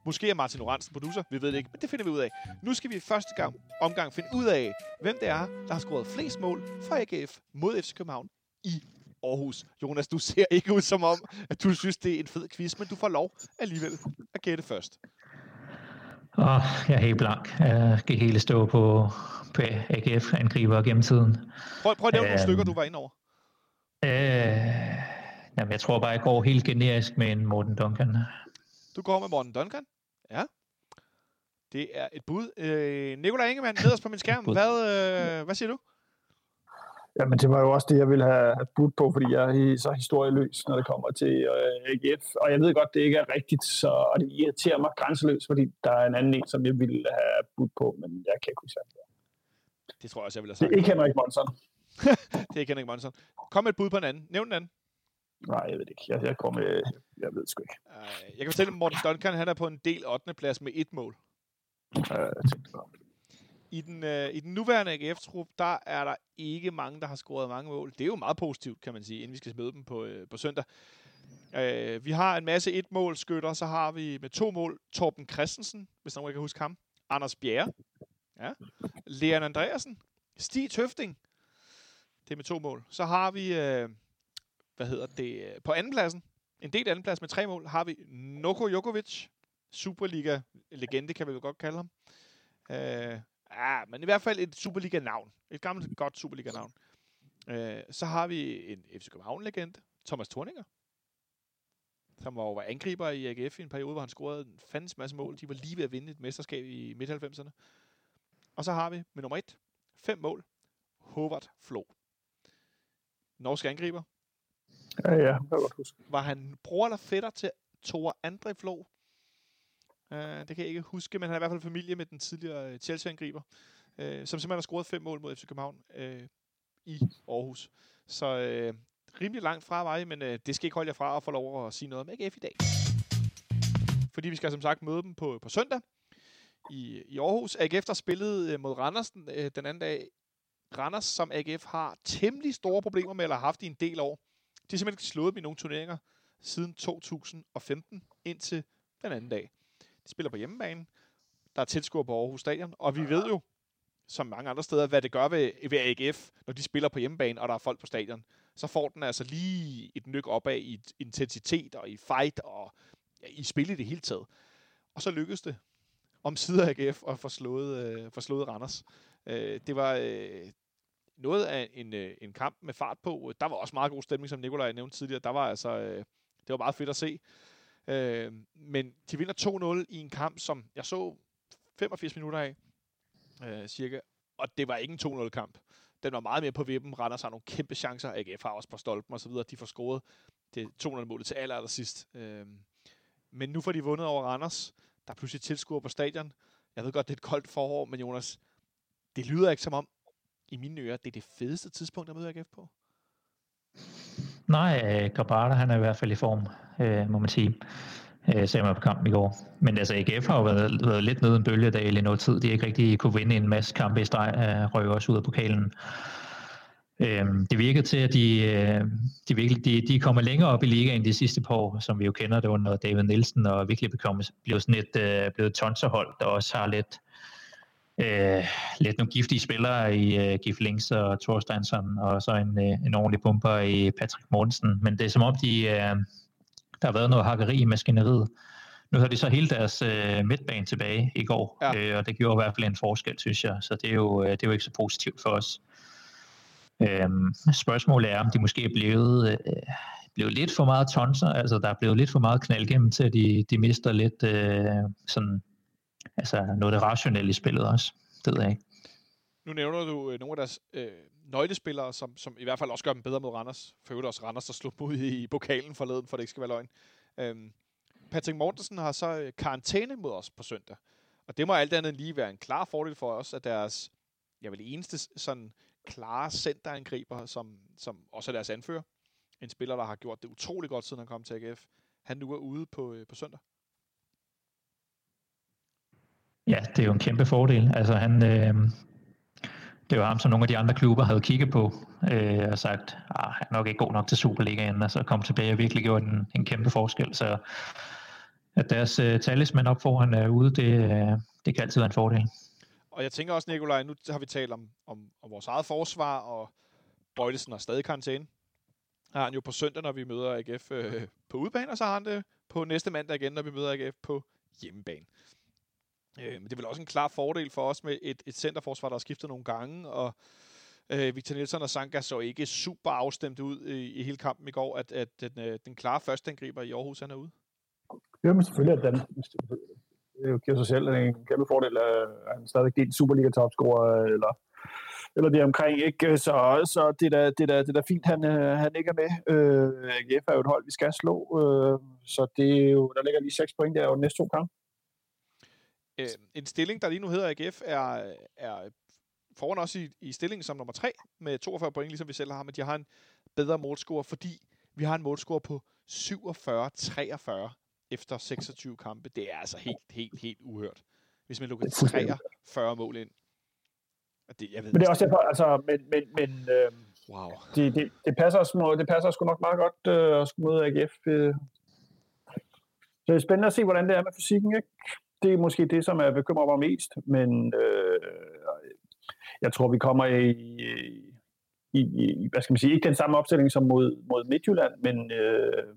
Måske er Martin Lorentzen producer. Vi ved det ikke, men det finder vi ud af. Nu skal vi i første gang, omgang finde ud af, hvem det er, der har scoret flest mål for AGF mod FC København i Aarhus. Jonas, du ser ikke ud som om, at du synes, det er en fed quiz, men du får lov alligevel at gætte først. Åh, jeg er helt blank. Jeg skal hele stå på, på AGF-angriber gennem tiden. Prøv, prøv at nævne nogle Øhm. stykker, du var inde over. Øh, jamen, jeg tror bare, jeg går helt generisk med en Morten Duncan. Du går med Morten Duncan. Ja. Det er et bud. Øh, Nikolaj Ingemann, nederst på min skærm. Hvad, øh, hvad siger du? Jamen, det var jo også det, jeg ville have, budt på, fordi jeg er så historieløs, når det kommer til øh, AGF. Og jeg ved godt, det ikke er rigtigt, så, og det irriterer mig grænseløst, fordi der er en anden en, som jeg ville have budt på, men jeg kan ikke huske, det. Det tror jeg også, jeg vil have Det sagt. er ikke Henrik Monson. Det er ikke Henrik Monson. Kom med et bud på en anden. Nævn en anden. Nej, jeg ved det ikke. Jeg, jeg går med... Jeg ved det sgu ikke. Jeg kan fortælle, at Morten Duncan han er på en del 8. plads med et mål. Øh, jeg tænkte. I den, øh, I den nuværende AGF-trup, der er der ikke mange, der har scoret mange mål. Det er jo meget positivt, kan man sige, inden vi skal møde dem på, øh, på søndag. Øh, vi har en masse et-mål-skytter, så har vi med to mål Torben Christensen, hvis nogen kan huske ham. Anders Bjerre. Ja. Leon Andreasen. Stig Tøfting. Det er med to mål. Så har vi, øh, hvad hedder det, øh, på andenpladsen, en del andenplads med tre mål, har vi Noko Jokovic. Superliga-legende, kan vi jo godt kalde ham. Øh, Ja, men i hvert fald et Superliga-navn. Et gammelt, godt Superliga-navn. Øh, så har vi en FC København-legende, Thomas Thorninger, som var, var angriber i AGF i en periode, hvor han scorede en fandens masse mål. De var lige ved at vinde et mesterskab i midt-90'erne. Og så har vi med nummer et, fem mål, Håvard Flo. Norsk angriber. Ja, ja, jeg kan godt huske. Var han bror eller fætter til Thor André Flo? Uh, det kan jeg ikke huske, men han er i hvert fald familie med den tidligere øh, Chelsea-angriber, uh, som simpelthen har scoret fem mål mod FC København uh, i Aarhus. Så uh, rimelig langt fra mig, men uh, det skal ikke holde jer fra at få lov at sige noget om AGF i dag. Fordi vi skal som sagt møde dem på, på søndag i, i Aarhus. AGF der spillede uh, mod Randers den, uh, den anden dag. Randers, som AGF har temmelig store problemer med, eller har haft i en del år. De har simpelthen slået dem i nogle turneringer siden 2015 indtil den anden dag. De spiller på hjemmebane. Der er tilskuere på Aarhus Stadion. Og vi ved jo, som mange andre steder, hvad det gør ved, ved AGF, når de spiller på hjemmebane, og der er folk på stadion. Så får den altså lige et nyk opad i intensitet og i fight og ja, i spil i det hele taget. Og så lykkedes det om sider AGF at få slået, øh, få slået Randers. Øh, det var øh, noget af en, øh, en kamp med fart på. Der var også meget god stemning, som Nikolaj nævnte tidligere. Der var altså, øh, det var meget fedt at se. Øh, men de vinder 2-0 i en kamp, som jeg så 85 minutter af, øh, cirka. Og det var ikke en 2-0 kamp. Den var meget mere på vippen. Randers har nogle kæmpe chancer. AGF har også på stolpen og så videre. De får scoret det 2-0-målet til aller, aller sidst. Øh, men nu får de vundet over Randers. Der er pludselig tilskuer på stadion. Jeg ved godt, det er et koldt forår, men Jonas, det lyder ikke som om, i mine ører, det er det fedeste tidspunkt der møder AGF på. Nej, øh, Grabata, han er i hvert fald i form, øh, må man sige. Øh, ser man på kampen i går. Men altså, AGF har jo været, været lidt nede en bølgedal i noget tid. De har ikke rigtig kunne vinde en masse kampe i streg, øh, røg også ud af pokalen. Øh, det virkede til, at de, øh, de, virkelig, de, de kommer længere op i ligaen de sidste par år, som vi jo kender det under David Nielsen, og virkelig bekommet, blev sådan et øh, blevet tonserhold, der også har lidt, øh, lidt nogle giftige spillere i øh, Gif Links og Thorsteinsson, og så en, øh, en ordentlig pumper i Patrick Mortensen. Men det er som om, de, øh, der har været noget hakkeri i maskineriet. Nu har de så hele deres øh, midtbane tilbage i går, ja. øh, og det gjorde i hvert fald en forskel, synes jeg. Så det er jo, øh, det er jo ikke så positivt for os. Øhm, spørgsmålet er, om de måske er blevet, øh, blevet lidt for meget tonser, altså der er blevet lidt for meget knald gennem til, at de, de mister lidt øh, sådan, altså noget af det rationelle i spillet også. Det ved jeg ikke. Nu nævner du øh, nogle af deres øh, nøglespillere, som, som i hvert fald også gør dem bedre mod Randers. For øvrigt også Randers, der slog ud i, i pokalen forleden, for det ikke skal være løgn. Øhm, Patrick Mortensen har så øh, karantæne mod os på søndag. Og det må alt andet lige være en klar fordel for os, at deres, jeg vil eneste sådan klare centerangriber, som, som også er deres anfører. En spiller, der har gjort det utrolig godt, siden han kom til AGF. Han nu er ude på, øh, på søndag. Ja, det er jo en kæmpe fordel. Altså han, øh, det var ham, som nogle af de andre klubber havde kigget på øh, og sagt, ah, han er nok ikke god nok til Superligaen, og så kom tilbage og virkelig gjorde en, en kæmpe forskel. Så at deres øh, talisman op foran er ude, det, øh, det kan altid være en fordel. Og jeg tænker også, Nikolaj, nu har vi talt om, om, om vores eget forsvar, og Bøjlesen har stadig karantæne. Har han jo på søndag, når vi møder AGF øh, på udebane, og så har han det på næste mandag igen, når vi møder AGF på hjemmebane. Øh, men det er vel også en klar fordel for os med et, et centerforsvar, der har skiftet nogle gange, og øh, Victor Nielsen og Sanka så ikke super afstemt ud i, i hele kampen i går, at, at den, øh, den klare førsteangriber i Aarhus, han er ude. Ja, men selvfølgelig at den, det giver sig selv en kæmpe fordel, at han stadig er en Superliga-topscorer, eller, eller det omkring, ikke? Så, så det, er da, det, er da, det er fint, han, han ikke er med. Øh, AGF er jo et hold, vi skal slå, øh, så det er jo, der ligger lige 6 point der over de næste to kampe. Øh, en stilling, der lige nu hedder AGF, er, er foran os i, i stillingen som nummer 3 med 42 point, ligesom vi selv har, men de har en bedre målscore, fordi vi har en målscore på 47-43 efter 26 kampe. Det er altså helt, helt, helt uhørt. Hvis man lukker 43 mål ind. Det, jeg ved, men det er også derfor, altså, men, men, men øh, wow. det, det, det, passer os, det passer sgu nok meget godt øh, at skulle møde AGF. Øh. Så det er spændende at se, hvordan det er med fysikken, ikke? Det er måske det, som er bekymrer mig mest, men øh, jeg tror, vi kommer i, i, i, hvad skal man sige, ikke den samme opstilling som mod, mod Midtjylland, men øh,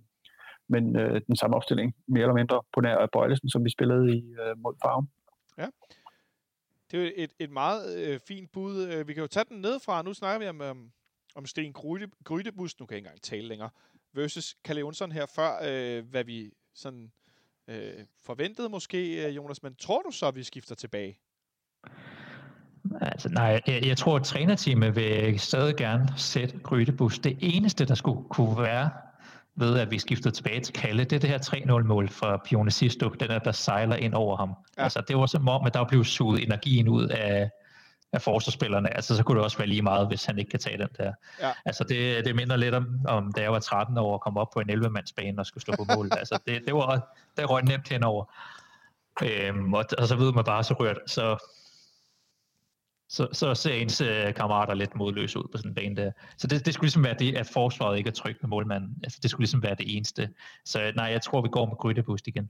men øh, den samme opstilling, mere eller mindre, på nær Bøjlesen, som vi spillede i øh, mod Farum. Ja. Det er jo et, et meget øh, fint bud. Øh, vi kan jo tage den ned fra. Nu snakker vi om, om, om Sten Grydebus, nu kan jeg ikke engang tale længere, versus Kalle Jonsson her før, øh, hvad vi sådan øh, forventede måske, øh, Jonas. Men tror du så, at vi skifter tilbage? Altså, nej, jeg, jeg tror, at trænerteamet vil stadig gerne sætte Grydebus. Det eneste, der skulle kunne være ved, at vi skiftede tilbage til Kalle, det er det her 3-0-mål fra Pione Sisto, den der, der sejler ind over ham. Ja. Altså, det var som om, at der blev suget energien ud af, af forsvarsspillerne. Altså, så kunne det også være lige meget, hvis han ikke kan tage den der. Ja. Altså, det, det minder lidt om, om, da jeg var 13 år og kom op på en 11-mandsbane og skulle slå på mål. altså, det, det var det røg nemt henover. Øhm, og, og, så ved man bare, så rørt. Så så, så ser ens øh, kammerater lidt modløse ud på sådan en bane der. Så det, det skulle ligesom være det, at forsvaret ikke er trygt med målmanden. Altså, det skulle ligesom være det eneste. Så nej, jeg tror, vi går med Grydebust igen.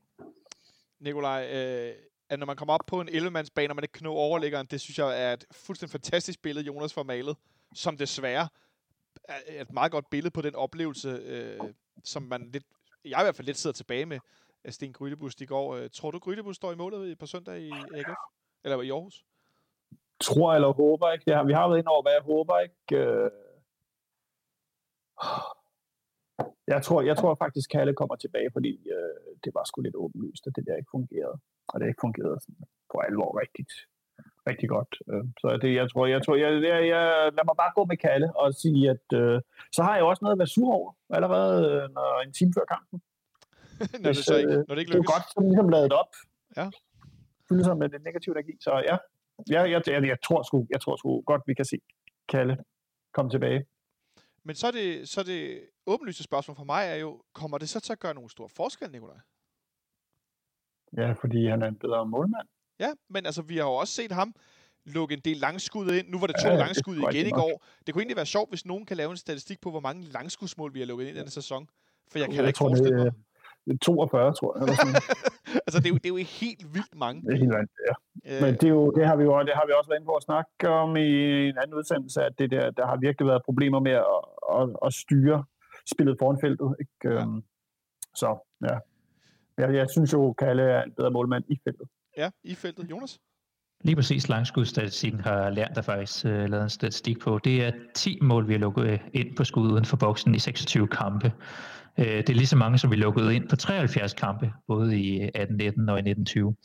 Nikolaj, øh, at når man kommer op på en 11-mandsbane, og man ikke kan nå overliggeren, det synes jeg er et fuldstændig fantastisk billede, Jonas får malet, som desværre er et meget godt billede på den oplevelse, øh, som man lidt, jeg i hvert fald lidt sidder tilbage med, af Sten Grydebust i går. Øh, tror du, Grydebust står i målet på søndag i AGF? Eller i Aarhus? Tror eller håber ikke. Ja, vi har været inde over, hvad jeg håber ikke. Øh... Jeg tror, jeg tror faktisk, at Kalle kommer tilbage, fordi øh, det var sgu lidt åbenlyst, at det der ikke fungerede. Og det ikke fungerede sådan på alvor rigtigt, rigtig godt. Øh, så det, jeg tror, jeg tror, jeg, jeg, jeg, lad mig bare gå med Kalle og sige, at øh, så har jeg også noget at være sur over, allerede øh, når en time før kampen. når, det så ikke, når det ikke lykkes. Det er godt, som ligesom lavet op. Ja. Fyldt som med den negative energi, så ja. Jeg, jeg, jeg, jeg, tror sgu, jeg tror sgu godt, vi kan se Kalle komme tilbage. Men så er det, så er det åbenlyse spørgsmål for mig er jo, kommer det så til at gøre nogen stor forskel, Nikolaj? Ja, fordi han er en bedre målmand. Ja, men altså, vi har jo også set ham lukke en del langskud ind. Nu var det to ja, langskud igen i går. Det kunne egentlig være sjovt, hvis nogen kan lave en statistik på, hvor mange langskudsmål vi har lukket ind i denne sæson. For jeg kan jeg da ikke tror, forestille mig. Det er 42, tror jeg. Eller sådan. altså, det er, jo, det er jo helt vildt mange. Det er helt vildt, ja. Øh... Men det, er jo, det, har vi jo, det har vi også været inde på at snakke om i en anden udsendelse, at det der, der har virkelig været problemer med at, at, at styre spillet foran feltet. Ikke? Ja. Øhm, så ja, jeg, jeg synes jo, Kalle er en bedre målmand i feltet. Ja, i feltet. Jonas? Lige præcis langskudstatistikken har lært der faktisk uh, lavet en statistik på. Det er 10 mål, vi har lukket ind på skud uden for boksen i 26 kampe. Uh, det er lige så mange, som vi lukkede ind på 73 kampe, både i 18-19 og i 1920.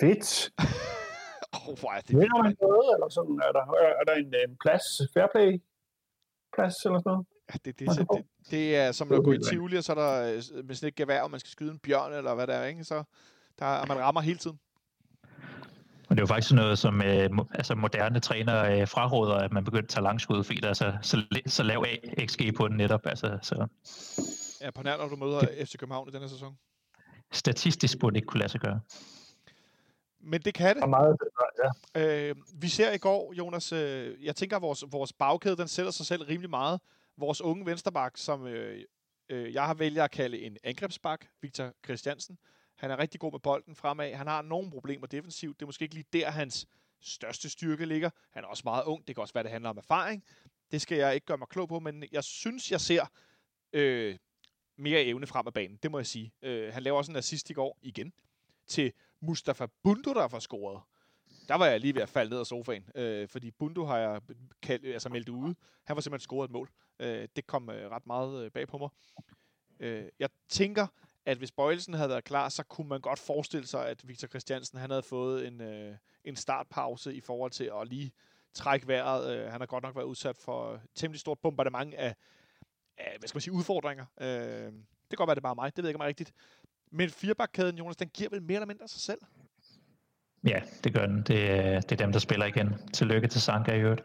Fedt. oh, hvor er det Vinder man noget, eller sådan? Er der, er der en, en plads, fair play plads eller sådan noget? Ja, det, det, det, det, det er som at gå i Tivoli, og så er der, øh, hvis det ikke gevær, og man skal skyde en bjørn, eller hvad der er, ikke? så der, man rammer hele tiden. Og det er jo faktisk noget, som øh, altså moderne trænere øh, fraråder, at man begynder at tage langskud, fordi der er så, så, så lav XG på den netop. Altså, så. Ja, på nær, når du møder FC København i denne sæson. Statistisk burde det ikke kunne lade sig gøre. Men det kan det. Og meget, ja. øh, vi ser i går, Jonas, øh, jeg tænker, at vores, vores bagkæde, den sætter sig selv rimelig meget. Vores unge vensterbak, som øh, øh, jeg har vælger at kalde en angrebsbak, Victor Christiansen, han er rigtig god med bolden fremad. Han har nogle problemer defensivt. Det er måske ikke lige der, hans største styrke ligger. Han er også meget ung. Det kan også være, det handler om erfaring. Det skal jeg ikke gøre mig klog på, men jeg synes, jeg ser øh, mere evne frem af banen. Det må jeg sige. Øh, han laver også en assist i går igen til Mustafa Bundu, der får scoret. Der var jeg lige ved at falde ned af sofaen, øh, fordi Bundu har jeg kaldt, altså meldt ude. Han var simpelthen scoret et mål. Øh, det kom øh, ret meget øh, bag på mig. Øh, jeg tænker, at hvis Bøjelsen havde været klar, så kunne man godt forestille sig, at Victor Christiansen han havde fået en, øh, en startpause i forhold til at lige trække vejret. Øh, han har godt nok været udsat for øh, temmelig stort bombardement af, af hvad skal man sige, udfordringer. Øh, det kan godt være, det er bare mig. Det ved jeg ikke, om er rigtigt. Men firebakkæden, Jonas, den giver vel mere eller mindre sig selv? Ja, det gør den. Det, er, det er dem, der spiller igen. Tillykke til Sanka i øvrigt.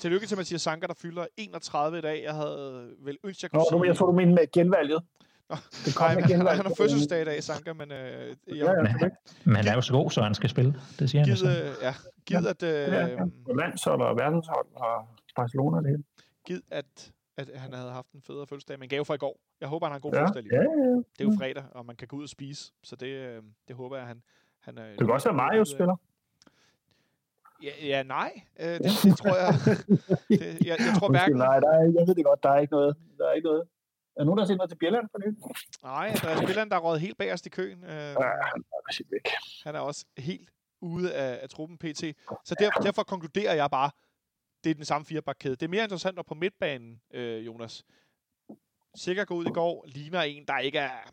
Tillykke til Mathias Sanka, der fylder 31 i dag. Jeg havde vel ønsket, jeg kunne Nå, sige... Jeg tror, du mener med genvalget. Nå, det kom Nej, igen, han har fødselsdag i dag, Sanka, men... Øh, jeg, ja, ja, men han er jo så god, så han skal spille. Det siger givet, han altså. Ja, givet at... Øh, ja, ja. Landshold og verdenshold og Barcelona det hele. Givet at, at han havde haft en federe fødselsdag, men gave fra i går. Jeg håber, han har en god ja, fødselsdag lige. Ja, ja, ja. Det er jo fredag, og man kan gå ud og spise, så det, øh, det håber jeg, han... han det kan også være Mario spiller. Ja, ja nej. Øh, det, det, tror jeg... det, jeg, jeg tror hverken... Nej, der er, jeg ved det godt, der er ikke noget. Der er ikke noget. Er der nogen, der har set noget til Bjelland for nylig? Nej, der er Bjelland, der er røget helt bagerst i køen. Øh, ja, han er væk. Han er også helt ude af, af truppen PT. Så der, derfor konkluderer jeg bare, det er den samme firebakkæde. Det er mere interessant at på midtbanen, øh, Jonas. Sikker går ud i går, ligner en, der ikke er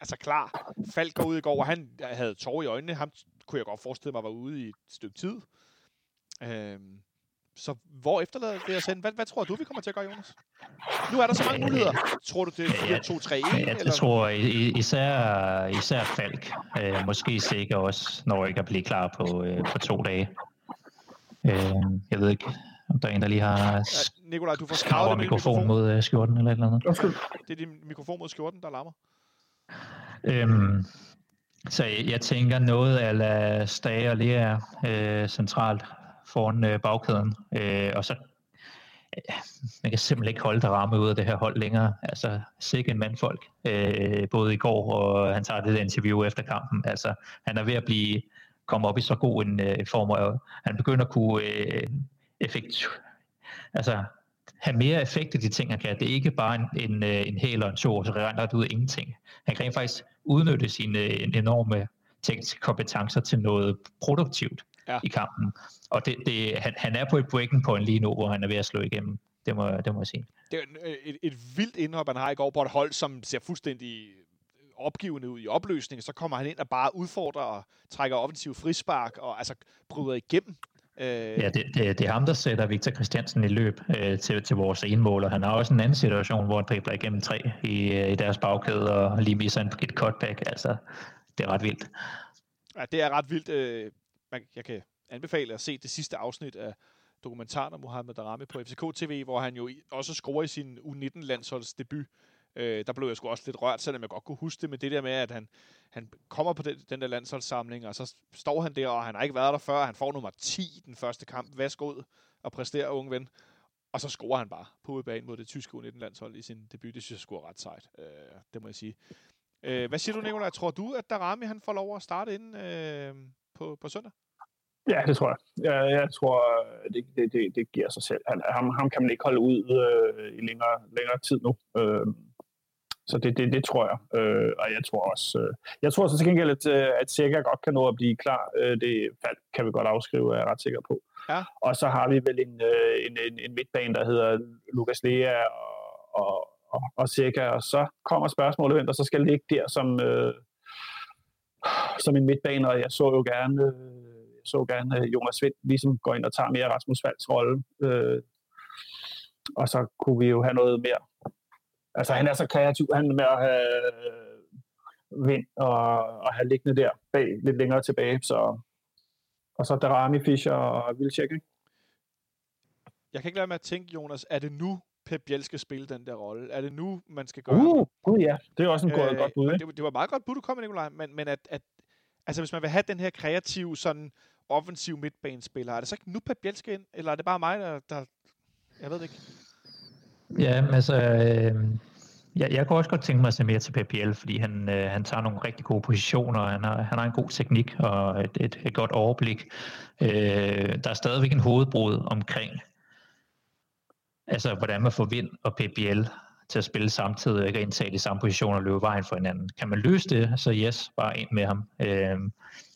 altså klar. Falk går ud i går, og han havde tår i øjnene. Ham kunne jeg godt forestille mig var ude i et stykke tid. Øhm, så hvor efterlader det os hen? Hvad, hvad tror du, vi kommer til at gøre, Jonas? Nu er der så mange muligheder. Tror du, det er 4-2-3-1? Ja, jeg, jeg tror især, især Falk. Øh, måske sikker også, når ikke er blevet klar på, øh, på to dage. Øh, jeg ved ikke, om der er en, der lige har ja, Nikolaj, du får skravet mikrofon, mikrofon mod uh, skjorten eller et eller andet. Undskyld. Det er din mikrofon mod skjorten, der larmer. Øhm, så jeg, jeg tænker noget af Stage og Lea øh, centralt foran øh, bagkæden, øh, og så øh, man kan simpelthen ikke holde der ramme ud af det her hold længere. Altså, sikke en mandfolk, øh, både i går, og han tager det interview efter kampen. Altså, han er ved at blive komme op i så god en øh, form, og han begynder at kunne øh, effekt, altså have mere effekt i de ting, han kan. Det er ikke bare en, en, øh, en hel og en to, og så rent ret ud af ingenting. Han kan faktisk udnytte sine øh, enorme tekniske kompetencer til noget produktivt ja. i kampen. Og det, det, han, han er på et breaking point lige nu, hvor han er ved at slå igennem. Det må, det må jeg sige. Det er øh, et, et vildt indhop, han har i går på et hold, som ser fuldstændig opgivende ud i opløsning, så kommer han ind og bare udfordrer og trækker offensiv frispark og altså bryder igennem. Øh... Ja, det, det, det er ham, der sætter Victor Christiansen i løb øh, til, til vores enmål, og han har også en anden situation, hvor han dribler igennem tre i, øh, i deres bagkæde og lige misser en, et cutback. Altså, det er ret vildt. Ja, det er ret vildt. Øh, jeg kan anbefale at se det sidste afsnit af dokumentaren om Mohamed Darami på FCK TV, hvor han jo også scorer i sin U19-landsholds debut. Øh, der blev jeg sgu også lidt rørt, selvom jeg godt kunne huske det, med det der med, at han, han kommer på den, den der landsholdssamling, og så står han der, og han har ikke været der før. Han får nummer 10 den første kamp. Værsgo ud og præsterer, unge ven. Og så scorer han bare på udebane mod det tyske U19-landshold i sin debut. Det synes jeg skulle ret sejt. Øh, det må jeg sige. Øh, hvad siger du, Nicolaj? Tror du, at Darami han får lov at starte inden øh, på, på søndag? Ja, det tror jeg. Jeg, jeg tror, øh, det, det, det, det giver sig selv. Han, ham, ham kan man ikke holde ud øh, i længere, længere tid nu. Øh, så det, det, det tror jeg. Øh, og jeg tror også, øh, jeg tror så til gengæld, at, øh, at Sikker godt kan nå at blive klar. Øh, det kan vi godt afskrive, er jeg ret sikker på. Ja. Og så har vi vel en, øh, en, en, en midtbane, der hedder Lukas Lea og, og, og, og Sikker. Og så kommer spørgsmålet, hvem der så skal ligge der som, øh, som en midtbane. Og jeg så jo gerne... Øh, jeg så gerne at Jonas Vind ligesom går ind og tager mere Rasmus Valds rolle. Øh, og så kunne vi jo have noget mere Altså, han er så kreativ, han med at have øh, vind og, og have liggende der bag, lidt længere tilbage. Så, og så Darami, Fischer og Vilcek, ikke? Jeg kan ikke lade med at tænke, Jonas, er det nu, Pep Biel skal spille den der rolle? Er det nu, man skal gøre uh, uh, ja. Det er også en øh, godt bud, ikke? Det, det var meget godt bud, du kom med, Nikolaj, men, men at, at, altså, hvis man vil have den her kreative, sådan offensiv midtbanespiller, er det så ikke nu, Pep Biel skal ind? Eller er det bare mig, der... der jeg ved det ikke. Ja, altså, øh, jeg, jeg kunne også godt tænke mig at se mere til PPL, fordi han, øh, han tager nogle rigtig gode positioner, han har, han har en god teknik og et, et, et godt overblik. Øh, der er stadigvæk en hovedbrud omkring, altså hvordan man får vind og PPL til at spille samtidig, og ikke indtage de samme positioner og løbe vejen for hinanden. Kan man løse det, så yes, bare ind med ham. Øh,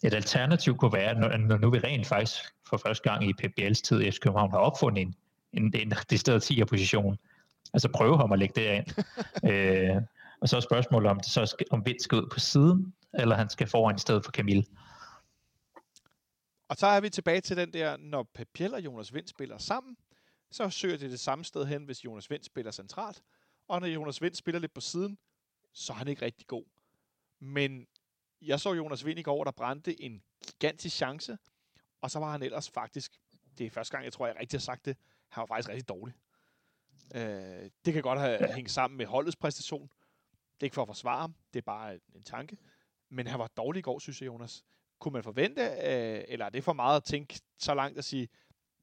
et alternativ kunne være, når, når nu vi rent faktisk for første gang i PPL's tid i København har opfundet en, en, en, en stedet 10 position, Altså prøve ham at lægge det ind. øh, og så er spørgsmålet, om det så skal, om Vind skal ud på siden, eller han skal foran i stedet for Camille. Og så er vi tilbage til den der, når Pep Biel og Jonas Vind spiller sammen, så søger de det samme sted hen, hvis Jonas Vind spiller centralt. Og når Jonas Vind spiller lidt på siden, så er han ikke rigtig god. Men jeg så Jonas Vind i går, der brændte en gigantisk chance, og så var han ellers faktisk, det er første gang, jeg tror, jeg rigtig har sagt det, han var faktisk rigtig dårlig. Øh, det kan godt have hængt sammen med holdets præstation. Det er ikke for at forsvare ham, det er bare en tanke. Men han var dårlig i går, synes jeg, Jonas. Kunne man forvente, øh, eller er det for meget at tænke så langt at sige,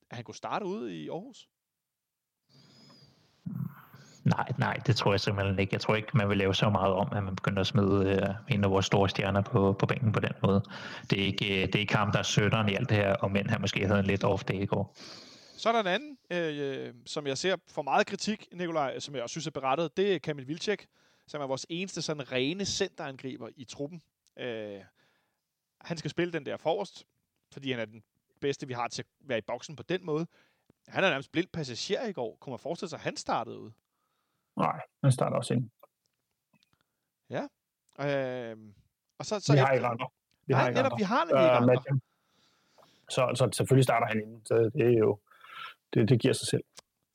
at han kunne starte ude i Aarhus? Nej, nej, det tror jeg simpelthen ikke. Jeg tror ikke, man vil lave så meget om, at man begynder at smide øh, en af vores store stjerner på, på bænken på den måde. Det er ikke, øh, det er ikke ham, der er sønderen i alt det her, og men han måske havde en lidt off day i går. Så er der en anden, øh, som jeg ser for meget kritik, Nikolaj, som jeg også synes er berettet. Det er Kamil Vilcek, som er vores eneste sådan rene centerangriber i truppen. Øh, han skal spille den der forrest, fordi han er den bedste, vi har til at være i boksen på den måde. Han er nærmest blind passager i går. Kunne man forestille sig, at han startede ud? Nej, han starter også ind. Ja. Øh, og så, så vi har ikke andre. Vi Nej, har ikke netop, andre. vi har nemlig ikke andre. Så, så selvfølgelig starter han inden. Så det er jo det, det giver sig selv.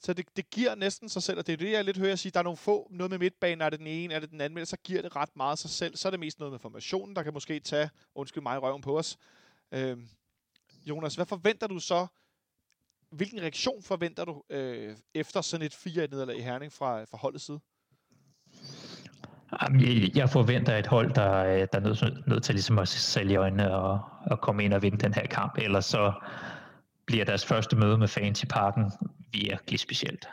Så det, det giver næsten sig selv, og det er det, jeg lidt hører at sige. Der er nogle få, noget med midtbanen, er det den ene, er det den anden, men så giver det ret meget sig selv. Så er det mest noget med formationen, der kan måske tage, undskyld mig, røven på os. Øh, Jonas, hvad forventer du så, hvilken reaktion forventer du øh, efter sådan et 4-nederlag i Herning fra, fra holdets side? Jeg forventer et hold, der, øh, der er nødt, nødt til ligesom at sælge øjnene og, og komme ind og vinde den her kamp. Ellers så bliver deres første møde med fans i parken virkelig specielt.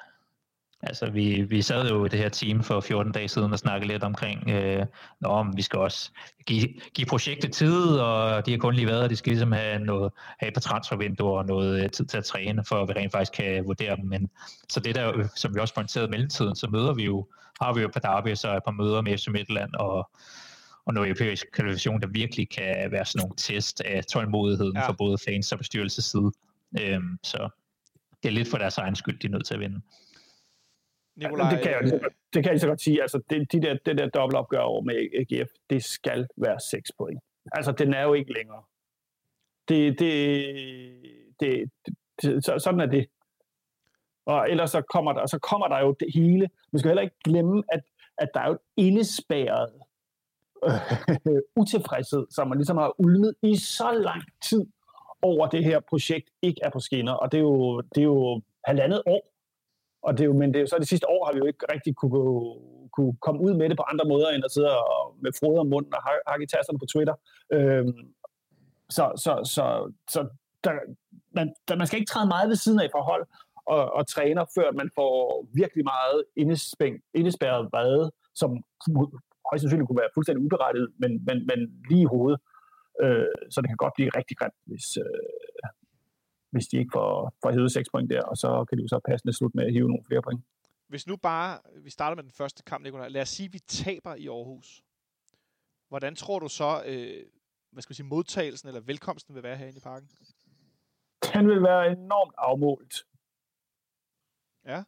Altså, vi, vi sad jo i det her team for 14 dage siden og snakkede lidt omkring, øh, nå, men vi skal også give, give projektet tid, og de har kun lige været, og de skal ligesom have, noget, have et par transfervinduer og noget øh, tid til at træne, for at vi rent faktisk kan vurdere dem. Men, så det der, som vi også pointerede i mellemtiden, så møder vi jo, har vi jo par derby, så et par møder med FC Midtland, og, og noget europæisk kvalifikation, der virkelig kan være sådan nogle test af tålmodigheden ja. for både fans og bestyrelsesside. Øhm, så det er lidt for deres egen skyld, de er nødt til at vinde. Nikolaj, det, kan jeg, det, det kan jeg så godt sige. Altså, det, de der, det der dobbeltopgør over med AGF, det skal være 6 point. Altså, den er jo ikke længere. Det, det, det, det, så, sådan er det. Og ellers så kommer der, så kommer der jo det hele. Man skal heller ikke glemme, at, at der er jo et indespærret øh, utilfredshed, som man ligesom har ulmet i så lang tid over det her projekt ikke er på skinner. Og det er jo, det er jo halvandet år. Og det er jo, men det er jo, så det sidste år har vi jo ikke rigtig kunne, kunne komme ud med det på andre måder, end at sidde og, med frode om munden og hakke tasterne på Twitter. Øhm, så så, så, så der, man, der, man skal ikke træde meget ved siden af forhold og, og træner, før man får virkelig meget indespærret vrede, som højst sandsynligt kunne være fuldstændig uberettiget, men, men, men lige i hovedet. Øh, så det kan godt blive rigtig grimt, hvis, øh, hvis de ikke får, får hævet 6 point der, og så kan de jo så passende slutte med at hive nogle flere point. Hvis nu bare, vi starter med den første kamp, Nicolaj. Lad os sige, at vi taber i Aarhus. Hvordan tror du så, øh, hvad skal vi sige, modtagelsen eller velkomsten vil være herinde i parken? Den vil være enormt afmålt. Ja.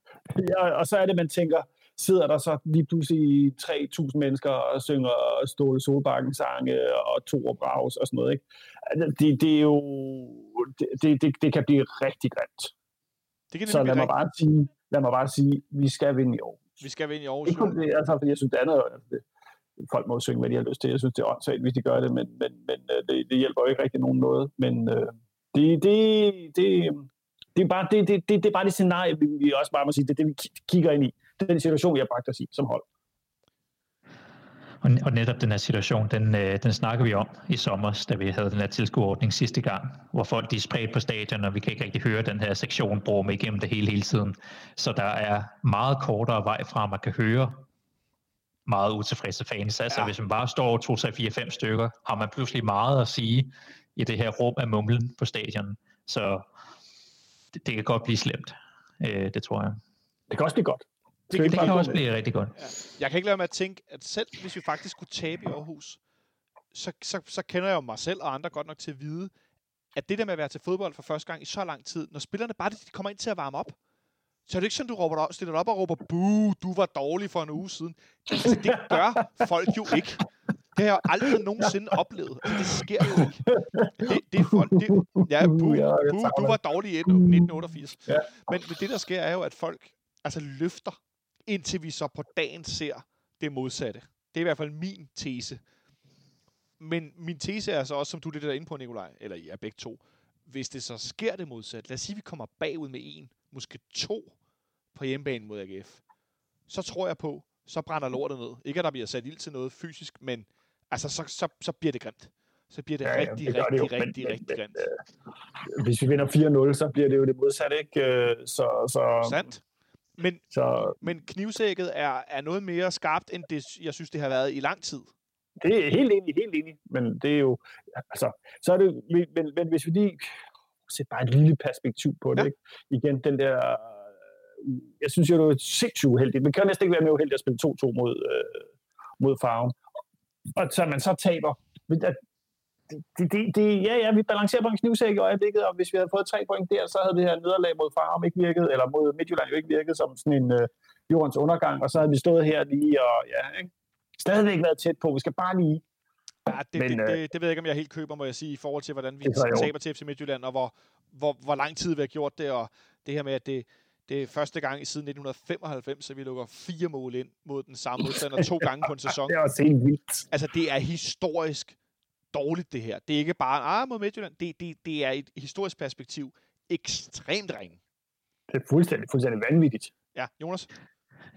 ja. Og så er det, man tænker, sidder der så lige pludselig 3.000 mennesker og synger Ståle Solbakken sange og to og Braus og sådan noget. Ikke? Altså, det, det er jo... Det, det, det kan blive rigtig grimt. Det kan så lad mig, bare sige, lad mig bare sige, vi skal vinde i år. Vi skal vinde i år. Ikke kun det, altså, fordi jeg synes, det andet, altså, det, folk må synge, hvad de har lyst til. Jeg synes, det er åndssvagt, hvis de gør det, men, men, men øh, det, det hjælper jo ikke rigtig nogen noget. Men øh, det, det, det, det, er bare det, det, det, det er bare det scenarie, vi, vi også bare må sige, det er det, vi kigger ind i den situation, vi har bragt os i som hold. Og, og netop den her situation, den, øh, den snakker vi om i sommer, da vi havde den her tilskuerordning sidste gang, hvor folk de er spredt på stadion, og vi kan ikke rigtig høre den her sektion bruge igennem det hele hele tiden. Så der er meget kortere vej fra, man kan høre meget utilfredse fans. Altså ja. hvis man bare står 2, 3, 4, 5 stykker, har man pludselig meget at sige i det her rum af mumlen på stadion. Så det, det kan godt blive slemt. Øh, det tror jeg. Det kan også blive godt. Det, det, det kan også blive rigtig godt. Ja. Jeg kan ikke lade med at tænke, at selv hvis vi faktisk skulle tabe i Aarhus, så, så, så kender jeg jo mig selv og andre godt nok til at vide, at det der med at være til fodbold for første gang i så lang tid, når spillerne bare de kommer ind til at varme op, så er det ikke sådan, du råber op, stiller op og råber, buh, du var dårlig for en uge siden. Altså, det gør folk jo ikke. Det har jeg aldrig nogensinde oplevet. Altså, det sker jo ikke. Det, det er folk, det, ja, buh, buh, du var dårlig i 1988. Men, men det, der sker, er jo, at folk altså løfter indtil vi så på dagen ser det modsatte. Det er i hvert fald min tese. Men min tese er så også, som du det der inde på, Nikolaj, eller I er begge to, hvis det så sker det modsatte, lad os sige, at vi kommer bagud med en, måske to på hjemmebane mod AGF, så tror jeg på, så brænder lortet ned. Ikke at der bliver sat ild til noget fysisk, men altså, så, så, så bliver det grimt. Så bliver det ja, rigtig, det rigtig, det rigtig, men, rigtig grimt. Øh, hvis vi vinder 4-0, så bliver det jo det modsatte, ikke? Øh, så, så, Sandt. Men, så, men knivsækket er, er noget mere skarpt, end det, jeg synes, det har været i lang tid. Det er helt enig, helt enig. Men det er jo, altså, så er det, men, men hvis vi lige sætter bare et lille perspektiv på det, ja. ikke? igen, den der, jeg synes jo, det er sindssygt uheldigt. Man kan næsten ikke være mere uheldig at spille 2-2 mod, øh, mod farven. Og så man så taber, det, det, det, ja, ja, vi balancerer på en knivsæk i øjeblikket, og hvis vi havde fået tre point der, så havde det her nederlag mod Farum ikke virket, eller mod Midtjylland jo ikke virket som sådan en øh, jordens undergang, og så havde vi stået her lige og ja, ikke? stadigvæk været tæt på. Vi skal bare lige Ja, det, Men, det, det, det ved jeg ikke, om jeg helt køber, må jeg sige, i forhold til, hvordan vi taber til FC Midtjylland, og hvor, hvor, hvor lang tid vi har gjort det, og det her med, at det, det er første gang i siden 1995, at vi lukker fire mål ind mod den samme modstander to gange på en sæson. det er også helt vildt. Altså, det er historisk dårligt, det her. Det er ikke bare, ah, mod Midtjylland. Det, det, det er et historisk perspektiv ekstremt ringe. Det er fuldstændig, fuldstændig vanvittigt. Ja, Jonas?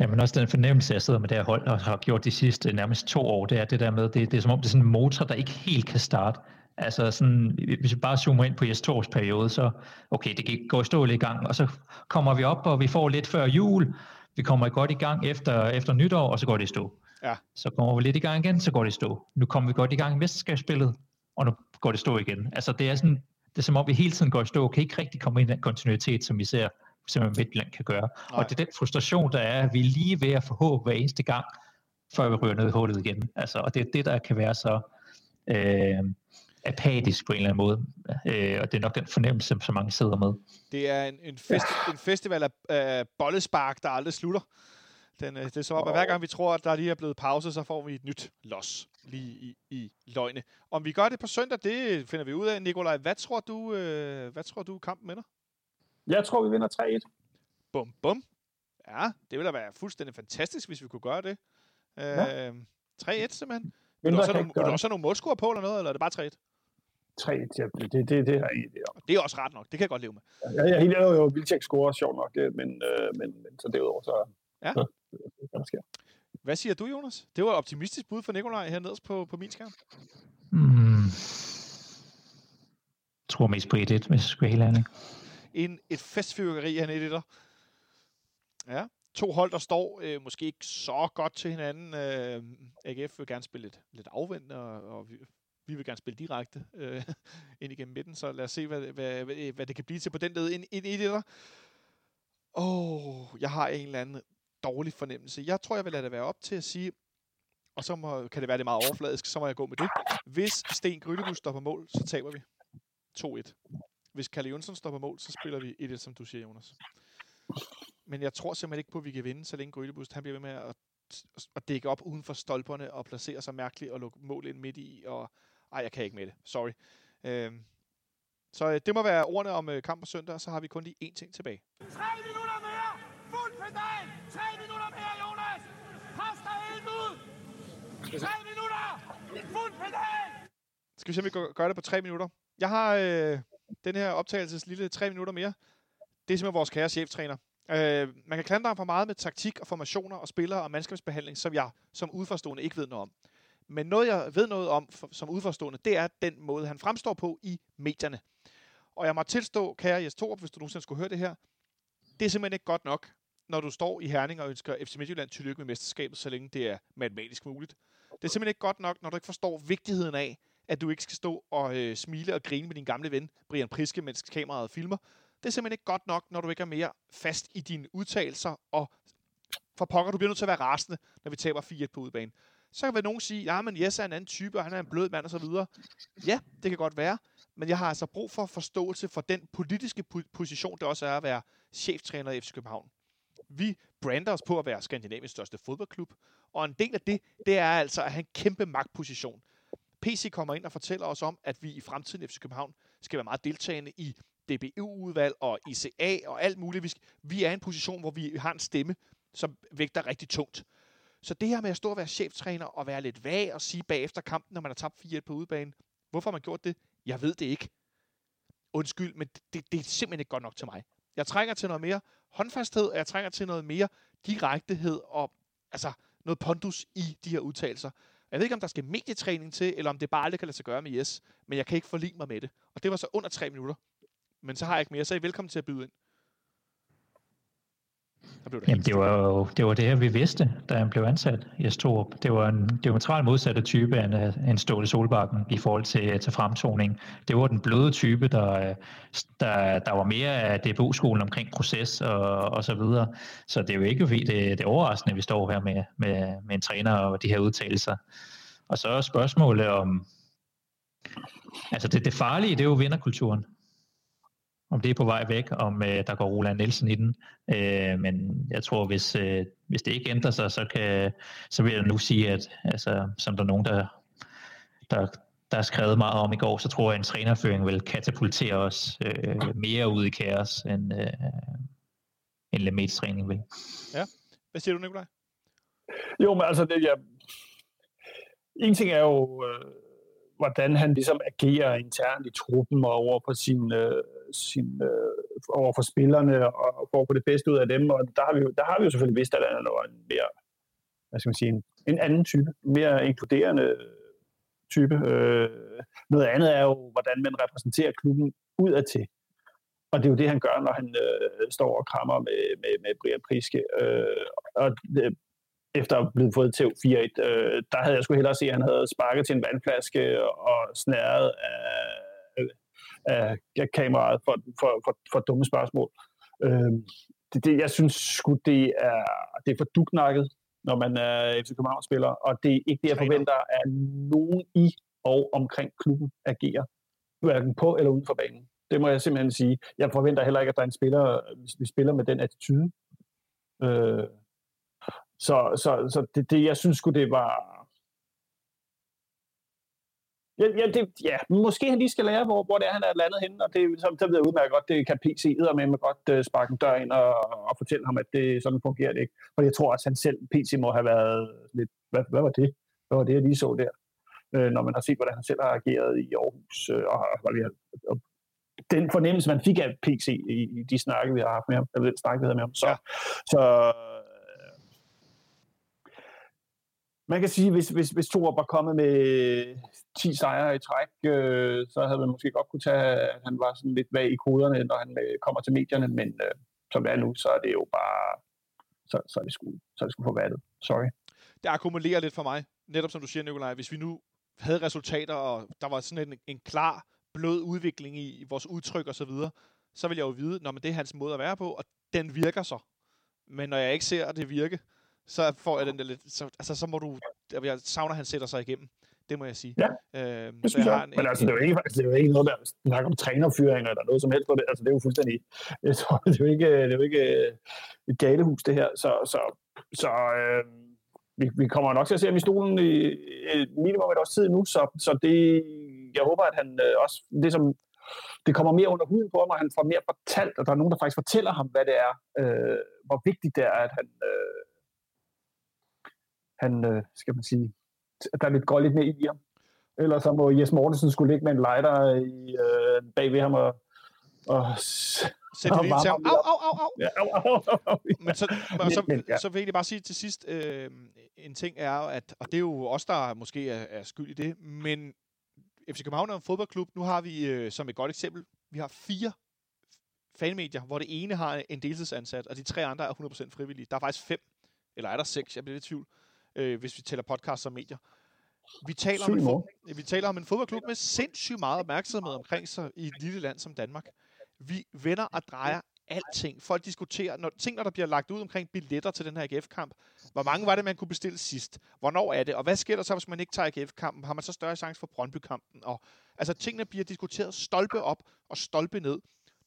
Ja, men også den fornemmelse, jeg sidder med det her hold og har gjort de sidste nærmest to år, det er det der med, det, det er som om det er sådan en motor, der ikke helt kan starte. Altså sådan, hvis vi bare zoomer ind på Jes Tors periode, så okay, det går stål i gang, og så kommer vi op, og vi får lidt før jul, Vi kommer godt i gang efter, efter nytår, og så går det i stå. Ja. Så kommer vi lidt i gang igen, så går det stå. Nu kommer vi godt i gang i mesterskabsspillet, og nu går det stå igen. Altså det er sådan, det er som om vi hele tiden går i stå, kan ikke rigtig komme ind i den kontinuitet, som vi ser simpelthen Midtjylland kan gøre. Nej. Og det er den frustration, der er, at vi er lige ved at få håb hver eneste gang, før vi ryger ned i hullet igen. Altså, og det er det, der kan være så øh, apatisk på en eller anden måde. Øh, og det er nok den fornemmelse, som mange sidder med. Det er en, en, fest, en festival af, af bollespark, der aldrig slutter. Den, øh, det er som om, at hver gang vi tror, at der lige er blevet pause, så får vi et nyt los lige i, i løgne. Om vi gør det på søndag, det finder vi ud af. Nikolaj, hvad tror du, øh, hvad tror du kampen ender? Jeg tror, vi vinder 3-1. Bum, bum. Ja, det ville da være fuldstændig fantastisk, hvis vi kunne gøre det. Øh, Ja. 3-1 simpelthen. Vil du også have nogle, også nogle målscorer på eller noget, eller er det bare 3-1? 3-1, ja, det, det, det, det jeg om. Det er også ret nok. Det kan jeg godt leve med. Jeg, jeg, jeg, jeg jo Vildtjek scorer, sjovt nok, det, men, øh, men, men så derudover, så... Ja. Så, det, der sker. Hvad siger du, Jonas? Det var et optimistisk bud for Nikolaj her nederst på, på min skærm. Hmm. Jeg tror mest på 1-1, hvis jeg skal være helt ærlig. En, et festfyrkeri han i der. Ja, to hold, der står øh, måske ikke så godt til hinanden. Øh, AGF vil gerne spille lidt, lidt afvendende, og, og vi, vi vil gerne spille direkte øh, ind igennem midten, så lad os se, hvad, hvad, hvad, hvad det kan blive til på den led i det der. Åh, oh, jeg har en eller anden dårlig fornemmelse. Jeg tror, jeg vil lade det være op til at sige, og så må, kan det være det er meget overfladisk, så må jeg gå med det. Hvis Sten Grydebus står på mål, så taber vi 2-1. Hvis Kalle Jonsson står på mål, så spiller vi 1-1, som du siger, Jonas. Men jeg tror simpelthen ikke på, at vi kan vinde, så længe Grydebust han bliver ved med at, at dække op uden for stolperne og placere sig mærkeligt og lukke mål ind midt i. Og, ej, jeg kan ikke med det. Sorry. Øhm, så øh, det må være ordene om øh, kamp på søndag, og så har vi kun lige én ting tilbage. 3 minutter mere! Fuld pedal! 3 minutter mere, Jonas! Pres dig helt ud! 3 minutter! Fuld pedal! Skal vi se, om vi gør det på tre minutter. Jeg har øh, den her optagelses lille tre minutter mere. Det er simpelthen vores kære cheftræner. Øh, man kan klandre ham for meget med taktik og formationer og spillere og mandskabsbehandling, som jeg som udforstående ikke ved noget om. Men noget, jeg ved noget om for, som udforstående, det er den måde, han fremstår på i medierne. Og jeg må tilstå, kære Jes Torup, hvis du nogensinde skulle høre det her, det er simpelthen ikke godt nok, når du står i Herning og ønsker FC Midtjylland tillykke med mesterskabet, så længe det er matematisk muligt. Det er simpelthen ikke godt nok, når du ikke forstår vigtigheden af, at du ikke skal stå og øh, smile og grine med din gamle ven, Brian Priske, mens kameraet filmer. Det er simpelthen ikke godt nok, når du ikke er mere fast i dine udtalelser, og for pokker, du bliver nødt til at være rasende, når vi taber 4-1 på udbanen. Så kan vel nogen sige, ja, men Jesse er en anden type, og han er en blød mand osv. Ja, det kan godt være, men jeg har altså brug for forståelse for den politiske position, det også er at være cheftræner i FC København. Vi brander os på at være Skandinaviens største fodboldklub, og en del af det, det er altså at have en kæmpe magtposition. PC kommer ind og fortæller os om, at vi i fremtiden FC København skal være meget deltagende i DBU-udvalg og ICA og alt muligt. Vi, vi er i en position, hvor vi har en stemme, som vægter rigtig tungt. Så det her med at stå og være cheftræner og være lidt vag og sige bagefter kampen, når man har tabt 4-1 på udebane, hvorfor har man gjort det? Jeg ved det ikke. Undskyld, men det, det er simpelthen ikke godt nok til mig. Jeg trænger til noget mere håndfasthed, og jeg trænger til noget mere direktehed og altså, noget pondus i de her udtalelser. Jeg ved ikke, om der skal medietræning til, eller om det bare aldrig kan lade sig gøre med yes, men jeg kan ikke forlige mig med det. Og det var så under tre minutter. Men så har jeg ikke mere, så er I velkommen til at byde ind. Der blev det Jamen, det var jo det, var det her, vi vidste, da han blev ansat i Storup. Det var en diametralt modsatte type af en, en Ståle Solbakken i forhold til, øh, til fremtoning. Det var den bløde type, der, øh, der, der var mere af DBU-skolen omkring proces og, og så videre. Så det er jo ikke fordi, det, det er overraskende, at vi står her med, med, med en træner og de her udtalelser. Og så er spørgsmålet om... Altså det, det farlige, det er jo vinderkulturen om det er på vej væk, om øh, der går Roland Nielsen i den. Øh, men jeg tror, hvis, øh, hvis det ikke ændrer sig, så, kan, så vil jeg nu sige, at altså, som der er nogen, der, der, der er skrevet meget om i går, så tror jeg, at en trænerføring vil katapultere os øh, mere ud i kaos, end, øh, end Lemaitres træning vil. Ja. Hvad siger du, Nikolaj? Jo, men altså, det, ja, en ting er jo, øh, hvordan han ligesom agerer internt i truppen og over for sin, øh, sin øh, over for spillerne og for at få det bedste ud af dem. Og der har vi jo, der har vi jo selvfølgelig vidst, at han er en mere, hvad skal man sige, en, en anden type, mere inkluderende type. Øh, noget andet er jo, hvordan man repræsenterer klubben udadtil. og det er jo det, han gør, når han øh, står og krammer med, med, med Brian Priske. Øh, og øh, efter at blive fået til 4-1, øh, der havde jeg sgu hellere se, at han havde sparket til en vandflaske og snæret af, af, af kameraet for, for, for, for dumme spørgsmål. Øh, det, det, jeg synes sgu, det er, det er for duknakket, når man er FC København-spiller, og det er ikke det, jeg forventer, at nogen i og omkring klubben agerer, hverken på eller uden for banen. Det må jeg simpelthen sige. Jeg forventer heller ikke, at der er en spiller, vi spiller med den attitude. Øh, så så, så det, det, jeg synes sgu, det var... Ja, ja, det, ja, måske han lige skal lære, hvor, hvor det er, han er landet henne, og det, så, så ved jeg udmærket godt, det kan PC med med godt uh, sparke en dør ind og, og fortælle ham, at det sådan fungerer det ikke. For jeg tror, at han selv, PC må have været lidt, hvad, hvad var det? Hvad var det, jeg lige så der? Øh, når man har set, hvordan han selv har ageret i Aarhus, øh, og, og, og den fornemmelse, man fik af PC i, i de snakke, vi har haft med ham, eller den snak, vi havde med ham. Så, ja. så man kan sige, hvis, hvis, hvis Thor var kommet med 10 sejre i træk, øh, så havde man måske godt kunne tage, at han var sådan lidt vag i koderne, når han øh, kommer til medierne, men øh, som det er nu, så er det jo bare, så, så er det sgu, så er det sgu forvattet. Sorry. Det akkumulerer lidt for mig. Netop som du siger, Nikolaj, hvis vi nu havde resultater, og der var sådan en, en klar, blød udvikling i, i vores udtryk og så videre, så vil jeg jo vide, når det er hans måde at være på, og den virker så. Men når jeg ikke ser det virke, så får jeg den der lidt... Så, altså, så må du... Jeg savner, at han sætter sig igennem. Det må jeg sige. Ja, øhm, det synes jeg. jeg. En, Men altså, det er jo ikke, altså, det er jo ikke noget, der snakker om trænerfyringer eller noget som helst. Det, altså, det er jo fuldstændig... Jeg tror, det er jo ikke, det er jo ikke øh, et galehus, det her. Så, så, så øh, vi, vi kommer nok til at se ham i stolen i, i minimum et års tid nu, så, så det, jeg håber, at han øh, også... Det, som, det kommer mere under huden på ham, og han får mere fortalt, og der er nogen, der faktisk fortæller ham, hvad det er, øh, hvor vigtigt det er, at han, øh, han, øh, skal man sige, der er lidt, går lidt mere i ham. Ellers så må Jes Mortensen skulle ligge med en lighter i, øh, bag ved ham og, og Sæt det lige til ham. Au, au, au, au. Ja, au, au, au, au. Men så, men, så, men, ja. så vil jeg bare sige til sidst, øh, en ting er at, og det er jo os, der måske er, er skyld i det, men FC København er en fodboldklub. Nu har vi, øh, som et godt eksempel, vi har fire fanmedier, hvor det ene har en deltidsansat, og de tre andre er 100% frivillige. Der er faktisk fem, eller er der seks, jeg bliver lidt i tvivl øh, hvis vi tæller podcast som medier. Vi taler, om en, fod- vi taler om en fodboldklub med sindssygt meget opmærksomhed omkring sig i et lille land som Danmark. Vi vender og drejer alting. Folk diskuterer når, ting, når der bliver lagt ud omkring billetter til den her AGF-kamp. Hvor mange var det, man kunne bestille sidst? Hvornår er det? Og hvad sker der så, hvis man ikke tager AGF-kampen? Har man så større chance for Brøndby-kampen? Og, altså, tingene bliver diskuteret stolpe op og stolpe ned.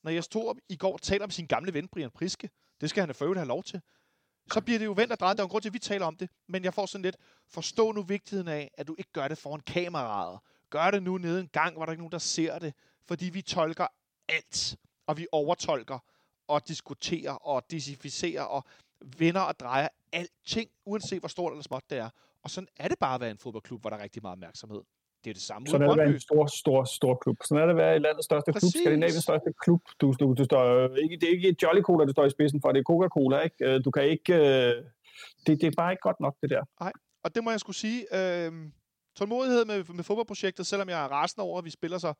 Når jeg stod i går og taler om sin gamle ven, Brian Priske, det skal han for have lov til så bliver det jo vendt og drejet. Der er en grund til, at vi taler om det. Men jeg får sådan lidt, forstå nu vigtigheden af, at du ikke gør det foran kameraet. Gør det nu nede en gang, hvor der ikke er nogen, der ser det. Fordi vi tolker alt, og vi overtolker, og diskuterer, og desificerer, og vender og drejer alting, uanset hvor stort eller småt det er. Og sådan er det bare at være en fodboldklub, hvor der er rigtig meget opmærksomhed. Det er det samme Sådan er det at være en stor, stor, stor klub. Sådan er det at være i landets største Præcis. klub, Skandinaviens største klub. Du, du, du står, ikke, det er ikke Jolly Cola, du står i spidsen for, det er Coca-Cola. Ikke? Øh, du kan ikke... Øh, det, det er bare ikke godt nok, det der. Nej, og det må jeg skulle sige. Øh, tålmodighed med, med fodboldprojektet, selvom jeg er rasende over, at vi spiller så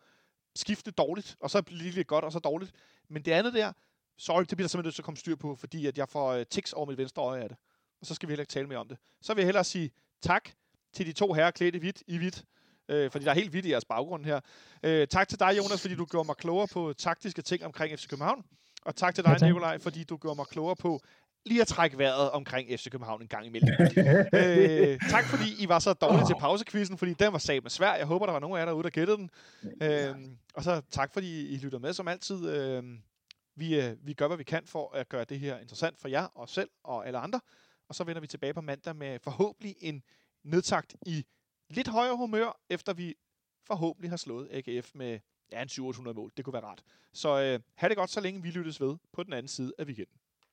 skifte dårligt, og så lige lidt godt, og så dårligt. Men det andet der, sorry, det bliver der simpelthen nødt til at komme styr på, fordi at jeg får uh, tics over mit venstre øje af det. Og så skal vi heller ikke tale mere om det. Så vil jeg hellere sige tak til de to herrer klædt i hvidt, i hvidt øh, fordi der er helt vidt i jeres baggrund her. Øh, tak til dig, Jonas, fordi du gjorde mig klogere på taktiske ting omkring FC København. Og tak til dig, ja, Nikolaj, fordi du gjorde mig klogere på lige at trække vejret omkring FC København en gang imellem. øh, tak fordi I var så dårlige til pausekvisten, fordi den var sat med svær. Jeg håber, der var nogen af jer derude, der gættede den. Øh, og så tak fordi I lytter med som altid. Øh, vi, øh, vi gør, hvad vi kan for at gøre det her interessant for jer, og selv og alle andre. Og så vender vi tilbage på mandag med forhåbentlig en nedtagt i lidt højere humør, efter vi forhåbentlig har slået AGF med ja, en 700 mål. Det kunne være rart. Så øh, have det godt, så længe vi lyttes ved på den anden side af weekenden.